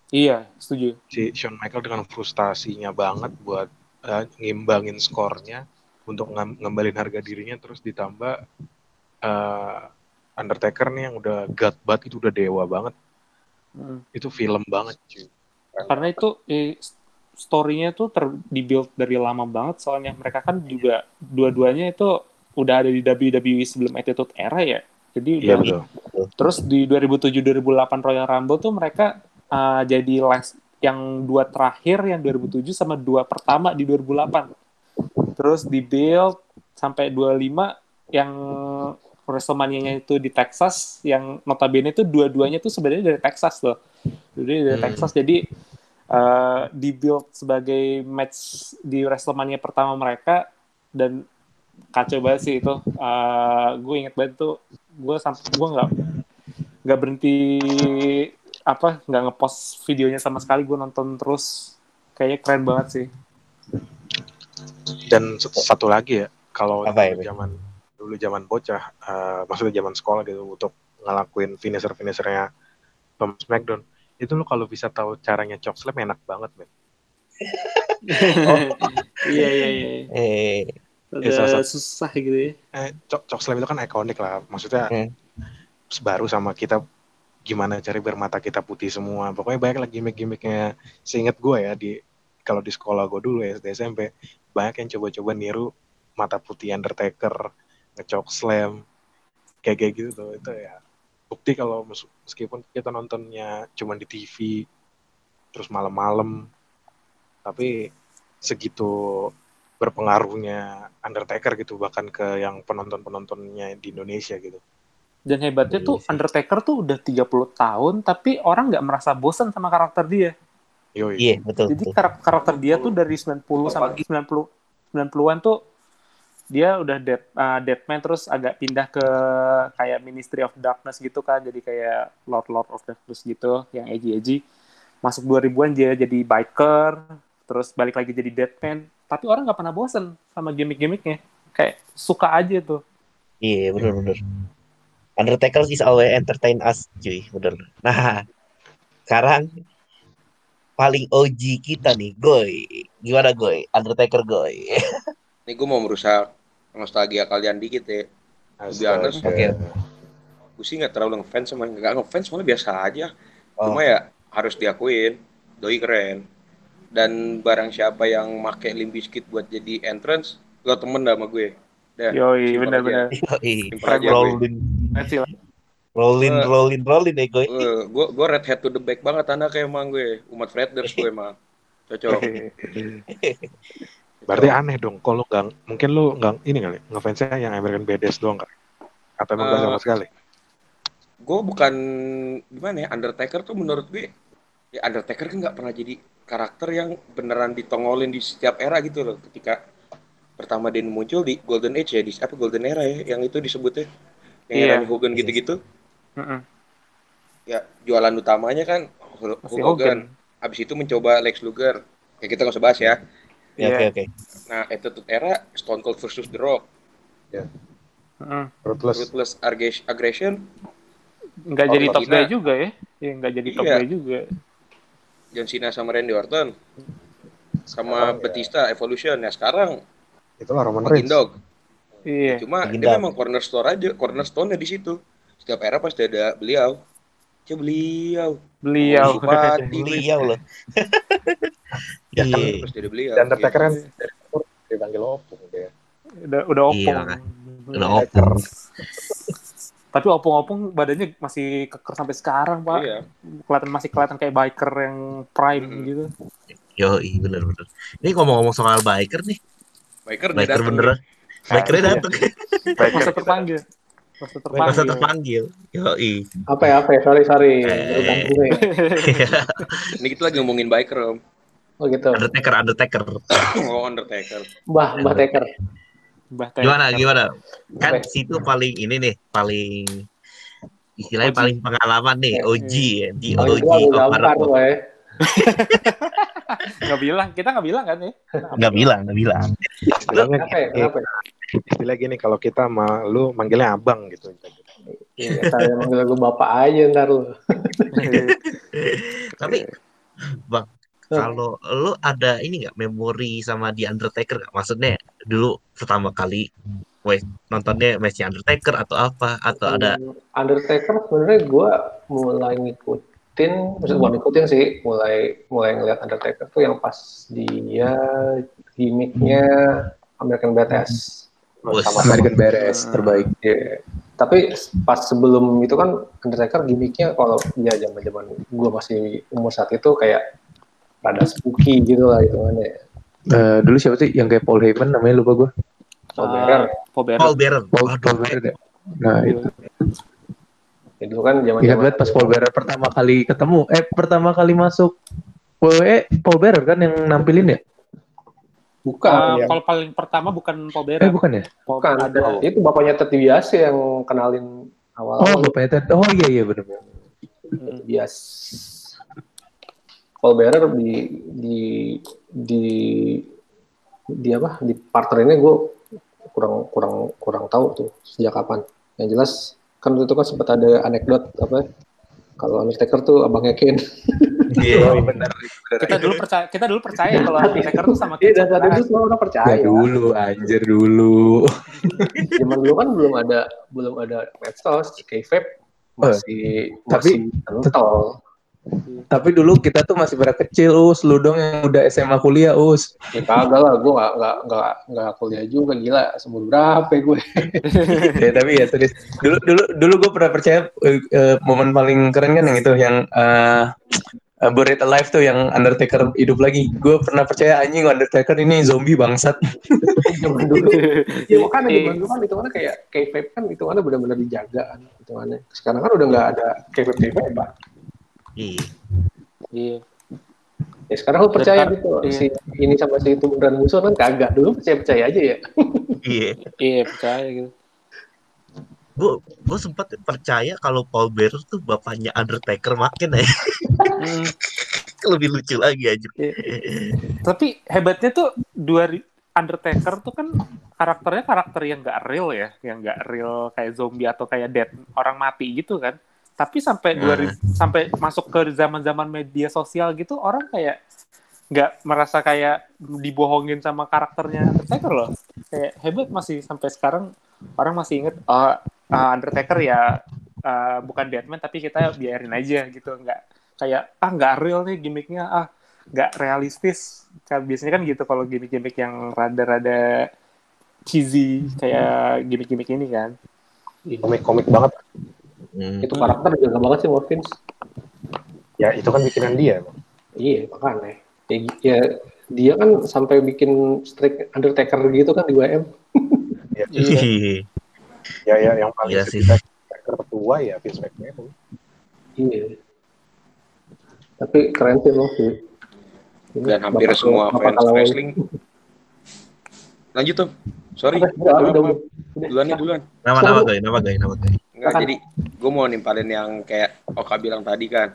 Iya setuju. Si Shawn Michael dengan frustasinya banget buat eh, ngimbangin skornya untuk ngembalin harga dirinya terus ditambah eh, Undertaker nih yang udah god banget itu udah dewa banget. Mm. itu film banget cuy. Karena itu eh, story-nya tuh ter dibuild dari lama banget soalnya mereka kan juga dua-duanya itu udah ada di WWE sebelum Attitude Era ya jadi iya udah betul. terus di 2007-2008 Royal Rumble tuh mereka uh, jadi last yang dua terakhir yang 2007 sama dua pertama di 2008 terus di build sampai 25 yang WrestleMania-nya itu di Texas yang notabene itu dua-duanya tuh sebenarnya dari Texas loh. Jadi dari Hmm. Texas. Jadi uh, di build sebagai match di WrestleMania pertama mereka dan kacau banget sih itu. Uh, gue inget banget tuh gue sampai gue nggak nggak berhenti apa nggak ngepost videonya sama sekali gue nonton terus. Kayaknya keren banget sih. Dan satu lagi ya kalau ya, dulu zaman dulu zaman bocah eh, maksudnya zaman sekolah gitu untuk ngelakuin finisher finishernya Tom Smackdown itu lo kalau bisa tahu caranya choke slam enak banget men. Iya iya iya Ya, salah susah gitu ya. Eh, choke, choke slam itu kan ikonik lah. Maksudnya Hmm. baru sama kita gimana cari biar mata kita putih semua. Pokoknya banyak lagi gimmick-gimmicknya. Seingat gue ya di kalau di sekolah gue dulu ya SD SMP banyak yang coba-coba niru mata putih Undertaker ngechok slam kayak kayak gitu tuh. Itu ya bukti kalau mes- meskipun kita nontonnya cuma di TV terus malam-malam tapi segitu berpengaruhnya Undertaker gitu bahkan ke yang penonton-penontonnya di Indonesia gitu dan hebatnya tuh Iya. Undertaker tuh udah 30 tahun tapi orang nggak merasa bosan sama karakter dia iya betul. Jadi betul. karak- karakter dia tuh dari 90 sampai 90 90-an tuh dia udah dead uh, Deadman terus agak pindah ke kayak Ministry of Darkness gitu kan jadi kayak Lord Lord of Darkness gitu yang edgy edgy masuk 2000-an dia jadi biker terus balik lagi jadi Deadman tapi orang nggak pernah bosen sama gimmick-gimmicknya kayak suka aja tuh Iya bener-bener. Undertaker is always entertain us, cuy, bener. Nah, sekarang paling OG kita nih, Goy. Gimana Goy? Undertaker Goy. Ini gue mau merusak nostalgia kalian dikit ya. Lebih honest. Oke. Gue sih nggak terlalu ngefans sama nggak ngefans malah biasa aja. Oh, Cuma ya harus diakuin, doi keren. Dan barang siapa yang make Limp Bizkit buat jadi entrance, lo temen dah sama gue. Dah, yoi bener-bener gue. Rolling. Keren sih lah. Rollin, Eh. rollin, rollin gue. gue gue red head to the back banget anaknya emang gue umat Raiders gue emang cocok Berarti aneh dong kalau nggak mungkin lu nggak ini kali ngefansnya yang American Badass doang kali. Atau emang Eh, sama sekali? gue bukan gimana ya Undertaker tuh menurut gue Undertaker kan nggak pernah jadi karakter yang beneran ditongolin di setiap era gitu loh ketika pertama dia muncul di Golden Age ya di apa Golden Era ya yang itu disebutnya yang Iya. era Hogan gitu-gitu Mm-mm. ya jualan utamanya kan Hulk Masih Hogan. Hogan. abis itu mencoba Lex Luger ya kita nggak usah bahas ya Ya, Iya. Oke, oke. nah Attitude Era Stone Cold versus The Rock Mm-mm. Ruthless. Ruthless Arge- Aggression Nggak jadi top guy juga ya. Iya, nggak jadi top Iya. guy juga. John Cena sama Randy Orton sama ya. Batista Evolution ya sekarang Itulah Roman Reigns. Dog Iya. cuma Makin dia Dog. memang cornerstone aja cornerstone di situ setiap era pasti ada beliau Coba beliau Beliau. Bupati Beliau loh. Ya kan, Iya. pasti ada beliau Dan Undertaker kan dari umur dipanggil opung dia. udah udah opung. Iya, Udah opung. Tapi opung-opung badannya masih keker sampai sekarang, Pak. iya Kelihatan masih kelihatan kayak biker yang prime Hmm. gitu. Yo, iya bener bener. Ini ngomong-ngomong soal biker nih, biker biker beneran. Bikernya iya. datang, Masa terpanggil. Masa terpanggil. masa terpanggil. Yo, iya. Apa ya, apa ya? Sorry, sorry. Eh. Ya. ini kita lagi ngomongin biker om Oh gitu. Undertaker, Undertaker. oh Undertaker Mbah, Mbah Taker. Mbah Taker. Gimana, gimana? Kan Apa? situ paling ini nih, paling istilahnya OG. paling pengalaman nih. OG ya, di OG ya. Nggak bilang, kita nggak bilang kan ya? Nggak bilang, nggak bilang. Istilahnya, Kenapa ya? Kenapa ya? istilah gini kalau kita ma lu manggilnya abang gitu. Iya, saya manggil gue bapak aja ntar lu. Tapi, bang, kalau lu ada ini nggak memori sama di Undertaker nggak? Maksudnya dulu pertama kali wes nontonnya matchnya Undertaker atau apa? Atau ada Hmm, Undertaker sebenarnya gue mulai ngikutin, maksud gue ngikutin sih, mulai mulai ngeliat Undertaker tuh yang pas dia gimmicknya American Badass. Bos. Sama American Badass terbaik. Iya. Tapi pas sebelum itu kan Undertaker gimmicknya kalau dia zaman zaman gue masih umur saat itu kayak rada spooky gitu lah hitungannya. Eh, dulu siapa sih yang kayak Paul Heyman namanya lupa gue. Paul Bearer. Paul Bearer. Paul Bearer? Paul, Paul Bearer ya. Nah itu. Ya, dulu kan zaman Ingat banget pas Paul Bearer pertama kali ketemu. Eh pertama kali masuk WWE Paul Bearer kan yang nampilin ya? bukan Ah, ya. Kalau paling pertama bukan Paul Eh Bearer. bukan ya? Paul Bukan, ada itu bapaknya Ted DiBiase yang kenalin awal Oh bapaknya Ted. Oh iya iya benar. Hmm. bias Paul Bearer di di di di apa di partner ini gue kurang kurang kurang tahu tuh sejak kapan yang jelas kan itu kan sempat ada anekdot apa ya, kalau Undertaker tuh abangnya Kane Iya. benar. kita dulu percaya kita dulu percaya kalau Undertaker tuh sama iya kita. dan saat itu semua orang Ya percaya dulu anjir dulu. zaman dulu kan belum ada belum ada medsos kayfabe masih tapi- masih kental Tapi dulu kita tuh masih pada kecil, us. Lu dong yang udah SMA kuliah, us. ya kagak lah gue nggak nggak nggak nggak kuliah juga gila sebelum berapa ya gue ya tapi ya serius. Dulu dulu dulu gue pernah percaya eh, momen paling keren kan yang itu yang eh uh, Buried Alive tuh yang Undertaker hidup lagi. Gue pernah percaya anjing Undertaker ini zombie bangsat. zaman dulu ya makanya zaman dulu kan hitungannya kayak kayfabe kan hitungannya benar-benar dijaga kan hitungannya sekarang kan udah nggak ada kayfabe pak Iya. Iya. ya sekarang lu percaya gitu iya. si ini sama si itu beneran musuh kan kagak dulu percaya percaya aja ya Iya. Iya, percaya gitu. Gue gue sempat percaya kalau Paul Bearer tuh bapaknya Undertaker makin ya. Hmm. Lebih lucu lagi aja. Tapi hebatnya tuh dua Undertaker tuh kan karakternya karakter yang nggak real ya, yang nggak real kayak zombie atau kayak dead orang mati gitu kan. Tapi sampai dua ri- sampai masuk ke zaman-zaman media sosial gitu orang kayak nggak merasa kayak dibohongin sama karakternya. Undertaker loh. Kayak hebat masih sampai sekarang orang masih inget oh ah, Undertaker ya ah, bukan Deadman tapi kita biarin aja gitu. Nggak kayak ah nggak real nih gimmicknya ah nggak realistis. Kan biasanya kan gitu kalau gimmick-gimmick yang rada-rada cheesy kayak gimmick-gimmick ini kan. Komik-komik banget. Hmm. Itu karakter jaga banget sih Morphins. Ya itu kan bikinan dia. Bang. Iya, makanya. Ya, ya dia kan sampai bikin streak Undertaker gitu kan di WM. Ya, Iya. ya, ya yang paling Iya sih. tertua ya Vince McMahon. Iya. Tapi keren sih loh sih. Dan hampir bapak- semua bapak fans kalau- wrestling. Lanjut tuh. Sorry. Duluan nih duluan. Nama nama guys, nama guys, nama guys. Enggak, jadi gue mau nimpalin yang kayak Oka bilang tadi kan.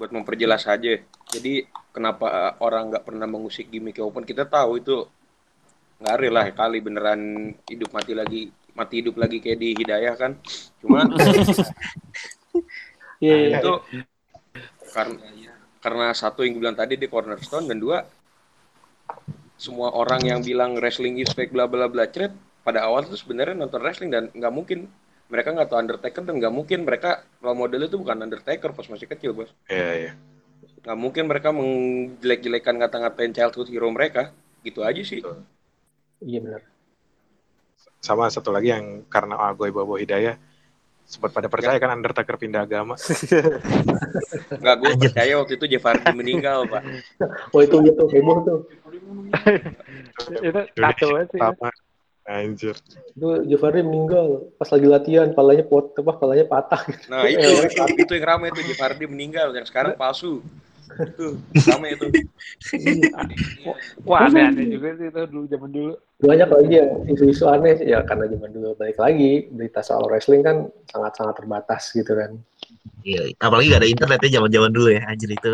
Buat memperjelas aja. Jadi kenapa eh, orang nggak pernah mengusik gimmick open kita tahu itu nggak real lah kali beneran hidup mati lagi mati hidup lagi kayak di Hidayah kan. Cuma Iya, iya. itu karena karena satu yang gue bilang tadi di cornerstone dan dua semua orang yang bilang wrestling is fake bla bla bla cret pada awal tuh sebenarnya nonton wrestling dan nggak mungkin mereka nggak tahu Undertaker dan nggak mungkin mereka role model itu bukan Undertaker pas masih kecil bos Iya, iya. nggak mungkin mereka menjelek-jelekan ngata-ngatain childhood hero mereka gitu aja sih Iya benar. Sama satu lagi yang karena Agoy Bobo Hidayah sempat pada percaya kan Undertaker pindah agama. nggak gue percaya waktu itu Jeff Hardy meninggal pak Oh itu itu heboh tuh. itu kacau sih. Anjir. Itu Jafari meninggal pas lagi latihan, palanya pot, apa palanya patah. nah itu itu, itu yang ramai itu Hardy meninggal yang sekarang palsu itu ramai itu Wah, aneh-aneh juga sih itu dulu zaman dulu. Banyak lagi yang isu-isu aneh ya karena zaman dulu balik lagi berita soal wrestling kan sangat-sangat terbatas gitu kan. Iya, apalagi gak ada internetnya zaman-zaman dulu ya, anjir itu.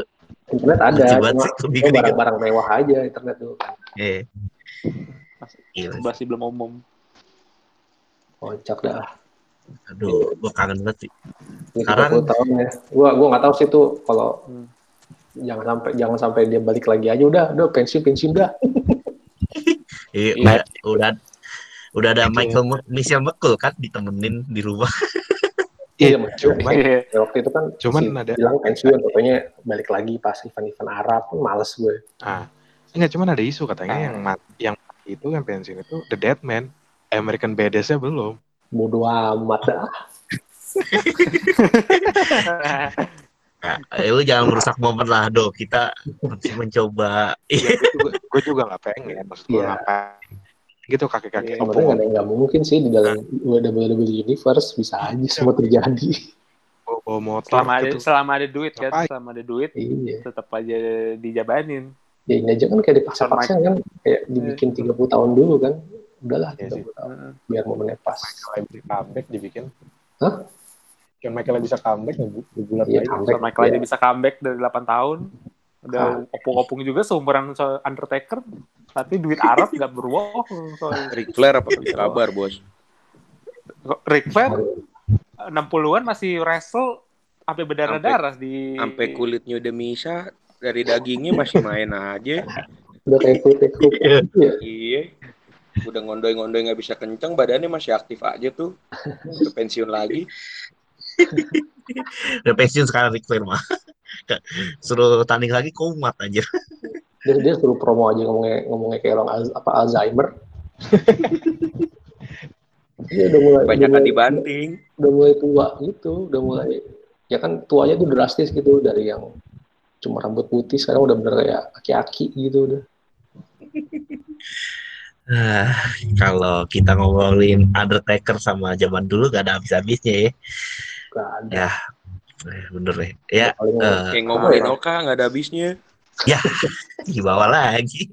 Internet ada, cuma gede. barang-barang mewah aja internet dulu kan. Eh. Gila sih. Masih belum umum. Kocak dah. Aduh, gua kangen banget sih. Sekarang- 30 tahun ya. Gua gua nggak tahu sih tuh kalau Hmm. jangan sampai jangan sampai dia balik lagi aja udah, udah pensiun pensiun dah. Iya, Iya. udah, udah udah ada. Michael Mo- Michelle McCool kan ditemenin di rumah. Iya, Cuman, Iya. Ya, waktu itu kan cuman si- ada bilang pensiun, pokoknya balik lagi pas event-event Arab, kan males gue. ah, enggak cuman ada isu katanya Ah. yang yang itu yang pensiun itu The Dead Man. American Badass-nya belum. Bodo amat dah. Nah, eh, lu jangan merusak momen lah, do. Kita masih mencoba. Iya, gue juga, gue juga nggak pengen. Maksud gue Iya. ngapain? Gitu kakek-kakek. Iya, Sebenarnya nggak nggak mungkin sih di dalam WWE Universe bisa aja semua terjadi. bawa, bawa motor Selama ada gitu. selama ada duit kan, selama ada duit iya. tetap aja dijabanin. Ya ini aja kan kayak dipaksa-paksa kan, kayak dibikin 30 tahun dulu kan. Udahlah Iya sih. 30 tahun, biar momennya pas. Michael bisa comeback dibikin. Hah? Yang Michael bisa comeback di bulan Iya, lagi. comeback. So, Michael aja Iya. bisa comeback dari 8 tahun. Udah opung-opung juga seumuran so- Undertaker. Tapi duit Arab nggak berbohong. soalnya. Ric Flair apa kabar bos Ric Flair 60-an masih wrestle sampai berdarah-darah di sampai kulitnya udah misa dari dagingnya masih main aja Udah kayak kerupuk. Iya. iya udah ngondoy-ngondoy nggak bisa kencang badannya masih aktif aja tuh udah pensiun lagi Udah pensiun sekarang Ric Flair mah. Suruh tanding lagi kumat anjir. Dia, dia suruh promo aja ngomongnya ngomongnya kayak orang Al- apa Alzheimer. Dia udah mulai banyak udah mulai, dibanting udah mulai tua gitu, udah mulai ya kan tuanya tuh drastis gitu dari yang cuma rambut putih sekarang udah bener kayak aki-aki gitu udah. Ah, kalau kita ngomongin Undertaker sama zaman dulu gak ada habis-habisnya ya. Gak ada. Ya, eh, bener ya. Ya, Paling eh, kayak ngomongin ya? Oka nggak ada habisnya dibawa lagi.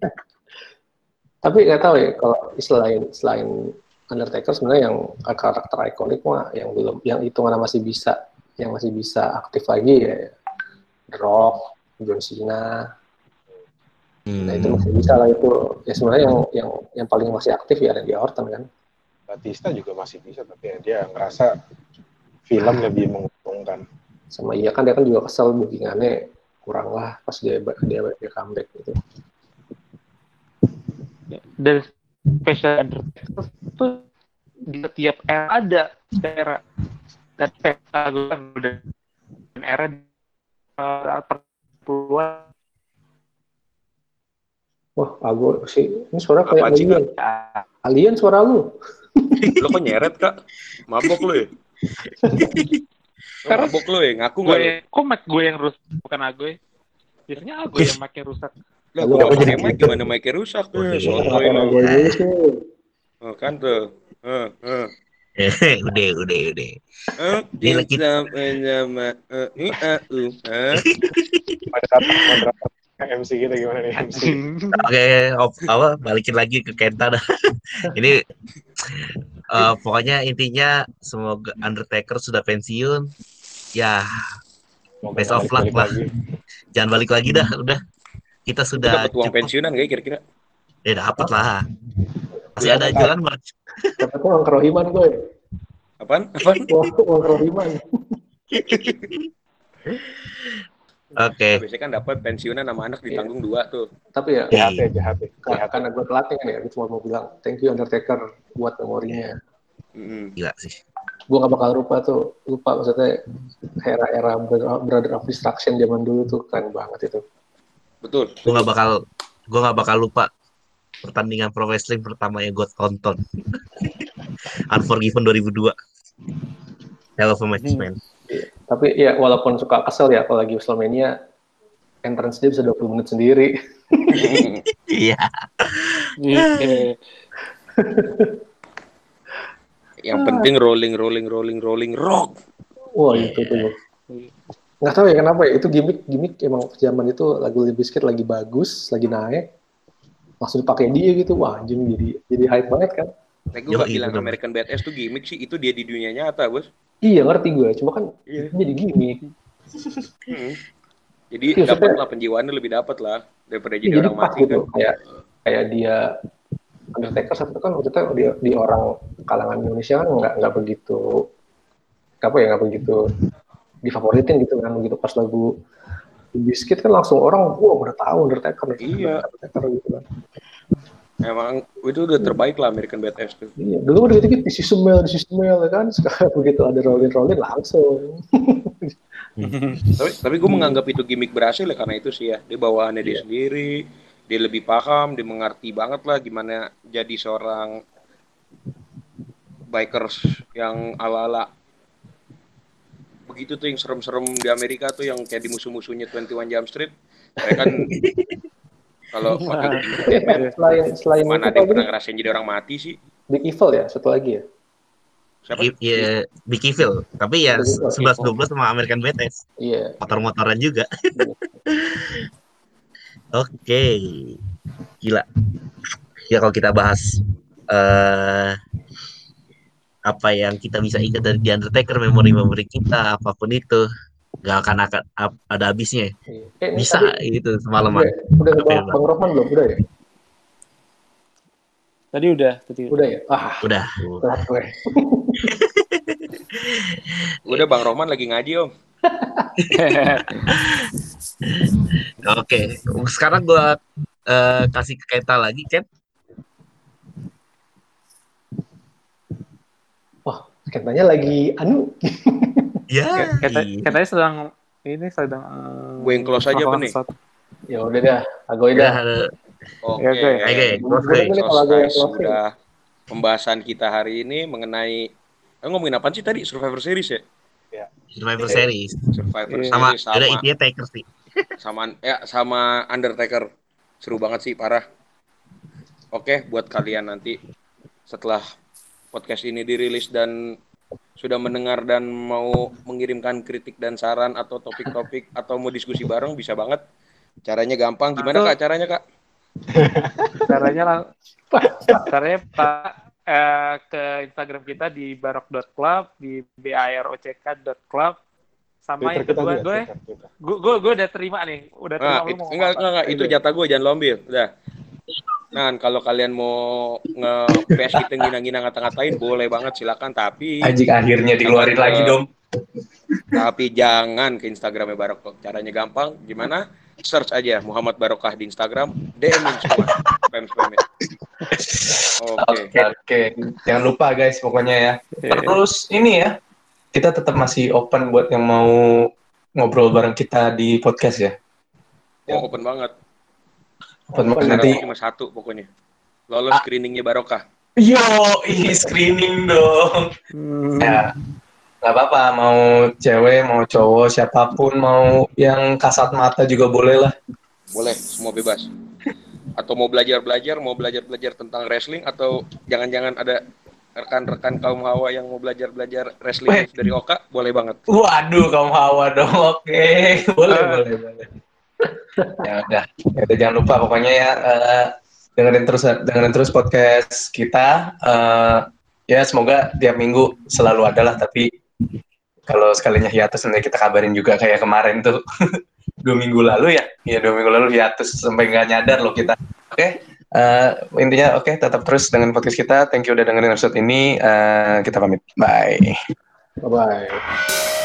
Tapi nggak tahu ya kalau selain selain Undertaker sebenarnya yang karakter ikonik mah yang belum yang hitungan masih bisa yang masih bisa aktif lagi ya The Rock, John Cena. Nah itu Hmm, masih bisa lah itu. Ya sebenarnya yang yang yang paling masih aktif ya Randy Orton kan. Batista juga masih bisa, tapi ya dia ngerasa film lebih menguntungkan. Sama iya kan dia kan juga kesel bookingannya kurang lah pas dia dia, dia comeback gitu. dan special Undertaker tuh di setiap era ada era dan era gue kan udah era uh, perpuluhan Wah, aku sih ini suara kayak alien. Alien suara lu. lo kok nyeret kak? Mabok lo ya? Karena mabok lo ya, ngaku gue kok mic gue yang rusak bukan Agoy biasanya Agoy yang mic rusak. Lah, Lu gue apa pakai jadi mic? Gimana mic-nya rusak? Tuh? Oh, kan tuh. Eh, eh. Udah, udah, udah. Eh, Ini lagi- sama sama eh, i, a, u, eh. Kontrak kontrak MC kita gimana nih MC? Oke, apa balikin lagi ke Kenta dah. Ini eh, pokoknya intinya semoga Undertaker sudah pensiun. Ya, Semoga Best of luck lah. lagi. jangan balik lagi dah, udah. Kita sudah dapat uang cukup. pensiunan gak ya kira-kira? Ya dapat lah. Masih Iya, ada jalan merch. Dapat uang kerohiman gue. Apaan? Apaan? Uang, uang kerohiman. Oke. Biasanya kan dapat pensiunan sama anak ditanggung dua tuh. Tapi ya, Jahat ya, jahat ya. karena, karena gue pelatih kan ya, gue cuma mau bilang thank you Undertaker buat memorinya. Mm-mm. Gila sih. Gue gak bakal lupa tuh, lupa maksudnya era-era Brother Brother of Destruction zaman dulu tuh keren banget itu. Betul. Gue gak bakal gue gak bakal lupa pertandingan pro wrestling pertama yang gue tonton. Unforgiven 2002. Hell of a match, man. Tapi ya walaupun suka kesel ya kalau lagi WrestleMania, entrance dia bisa 20 menit sendiri. Iya. Iya. Yang penting rolling, rolling, rolling, rolling, rock. Wah itu tuh. Nggak tahu ya kenapa ya, itu gimmick, gimmick emang zaman itu lagu Limp Bizkit lagi bagus, lagi naik, langsung dipakai dia gitu, wah anjing jadi jadi hype banget kan. Tapi gue gak iya, bilang. American Badass tuh gimmick sih, itu dia di dunia nyata, bos. Iya ngerti gue, cuma kan Iya. itu jadi gimmick. Hmm. Jadi Iya, dapat maksudnya- lah penjiwaannya lebih dapat lah daripada Iya, jadi jadi orang mati gitu, kan. kayak kayak dia Undertaker satu kan waktu itu di, di orang kalangan Indonesia kan nggak nggak begitu apa ya nggak begitu difavoritin gitu kan begitu pas lagu Biscuit kan langsung orang wah udah tahu Undertaker Iya. Undertaker gitu kan Emang itu udah terbaik lah American Badass tuh. iya dulu udah gitu di Sisumel di Sisumel ya kan sekarang begitu ada rolling rolling langsung Tapi, tapi gue menganggap itu gimmick berhasil ya karena itu sih ya. Dia bawaannya dia Iya. sendiri, dia lebih paham, dia mengerti banget lah gimana jadi seorang bikers yang ala-ala begitu tuh yang serem-serem di Amerika tuh yang kayak di musuh-musuhnya 21 Jump Street. Mereka kan kalau Iya, Matt, selain selain mana ada yang pernah ngerasain jadi orang mati sih? Big Evil ya satu lagi ya Siapa? Iya, Big Evil. Tapi ya Big Evil. 11-12 sama American Badass. iya Motor-motoran juga. Oke. Gila. Ya kalau kita bahas eh apa yang kita bisa ingat dari The Undertaker, memori-memori kita, apa pun itu, nggak akan akan ada habisnya. Eh, ini Bisa tadi gitu semalaman. udah, udah ya, Bang Rohman belum udah ya Tadi udah, tadi udah. udah ya ah Udah. gue Udah Bang Roman lagi ngaji om. Oke. Sekarang gua eh, kasih ke Kenta lagi, Ken. Katanya lagi anu Ya. Kata, iya. katanya sedang ini sedang Gue yang close aja nih? ya udah dah agoy Udah, dah Oke. Oke. Oke, kalau yang sudah pembahasan kita hari ini mengenai eh, ngomongin apa sih tadi Survivor Series ya? Survivor Series. Survivor Iya. Sama, Series ada sama intinya Taker sih. sama ya sama Undertaker. Seru banget sih parah. Oke, buat kalian nanti setelah podcast ini dirilis dan sudah mendengar dan mau mengirimkan kritik dan saran atau topik-topik atau mau diskusi bareng bisa banget. Caranya gampang. Gimana Kak caranya Kak? Caranya lang caranya Pak eh, ke Instagram kita di barok.club, di barock.club sama yang Twitter kedua gue gue gue gue udah terima nih udah terima Nah, itu, mau enggak, enggak, enggak, itu jatah gue, jangan lo ambil. Udah. Nah, kalau kalian mau nge-PS kita ngina-ngina ngata-ngatain, boleh banget, silakan. Tapi, Anjing akhirnya dikeluarin lagi dong. tapi jangan ke Instagramnya Barokah. Caranya gampang, gimana? Search aja Muhammad Barokah di Instagram, DM-in semua, spam-spamnya. Oke. Oke, oke. Jangan lupa guys pokoknya ya. Terus ini ya, kita tetap masih open buat yang mau ngobrol bareng kita di podcast ya. Oh, open banget. Open Syaratnya nanti. cuma satu pokoknya. Lolos screeningnya Barokah. Yo, ini screening dong. Hmm. Ya, Gak apa-apa, mau cewek, mau cowok, siapa pun, mau yang kasat mata juga boleh lah. Boleh, semua bebas. Atau mau belajar-belajar, mau belajar-belajar tentang wrestling atau jangan-jangan ada rekan-rekan kaum hawa yang mau belajar-belajar wrestling Weh. dari Oka, boleh banget. Waduh, kamu hawa dong. Oke, boleh, Ah. boleh, boleh. Ya udah, ya udah jangan lupa pokoknya ya eh, dengerin terus dengerin terus podcast kita. Eh, ya semoga tiap minggu selalu ada lah. Tapi kalau sekalinya hiatus nanti kita kabarin juga kayak kemarin tuh dua minggu lalu ya. Iya dua minggu lalu hiatus sampai nggak nyadar loh kita. Oke. eh, intinya oke tetap terus dengan podcast kita. Thank you udah dengerin episode ini. Eh, kita pamit. Bye. Bye bye.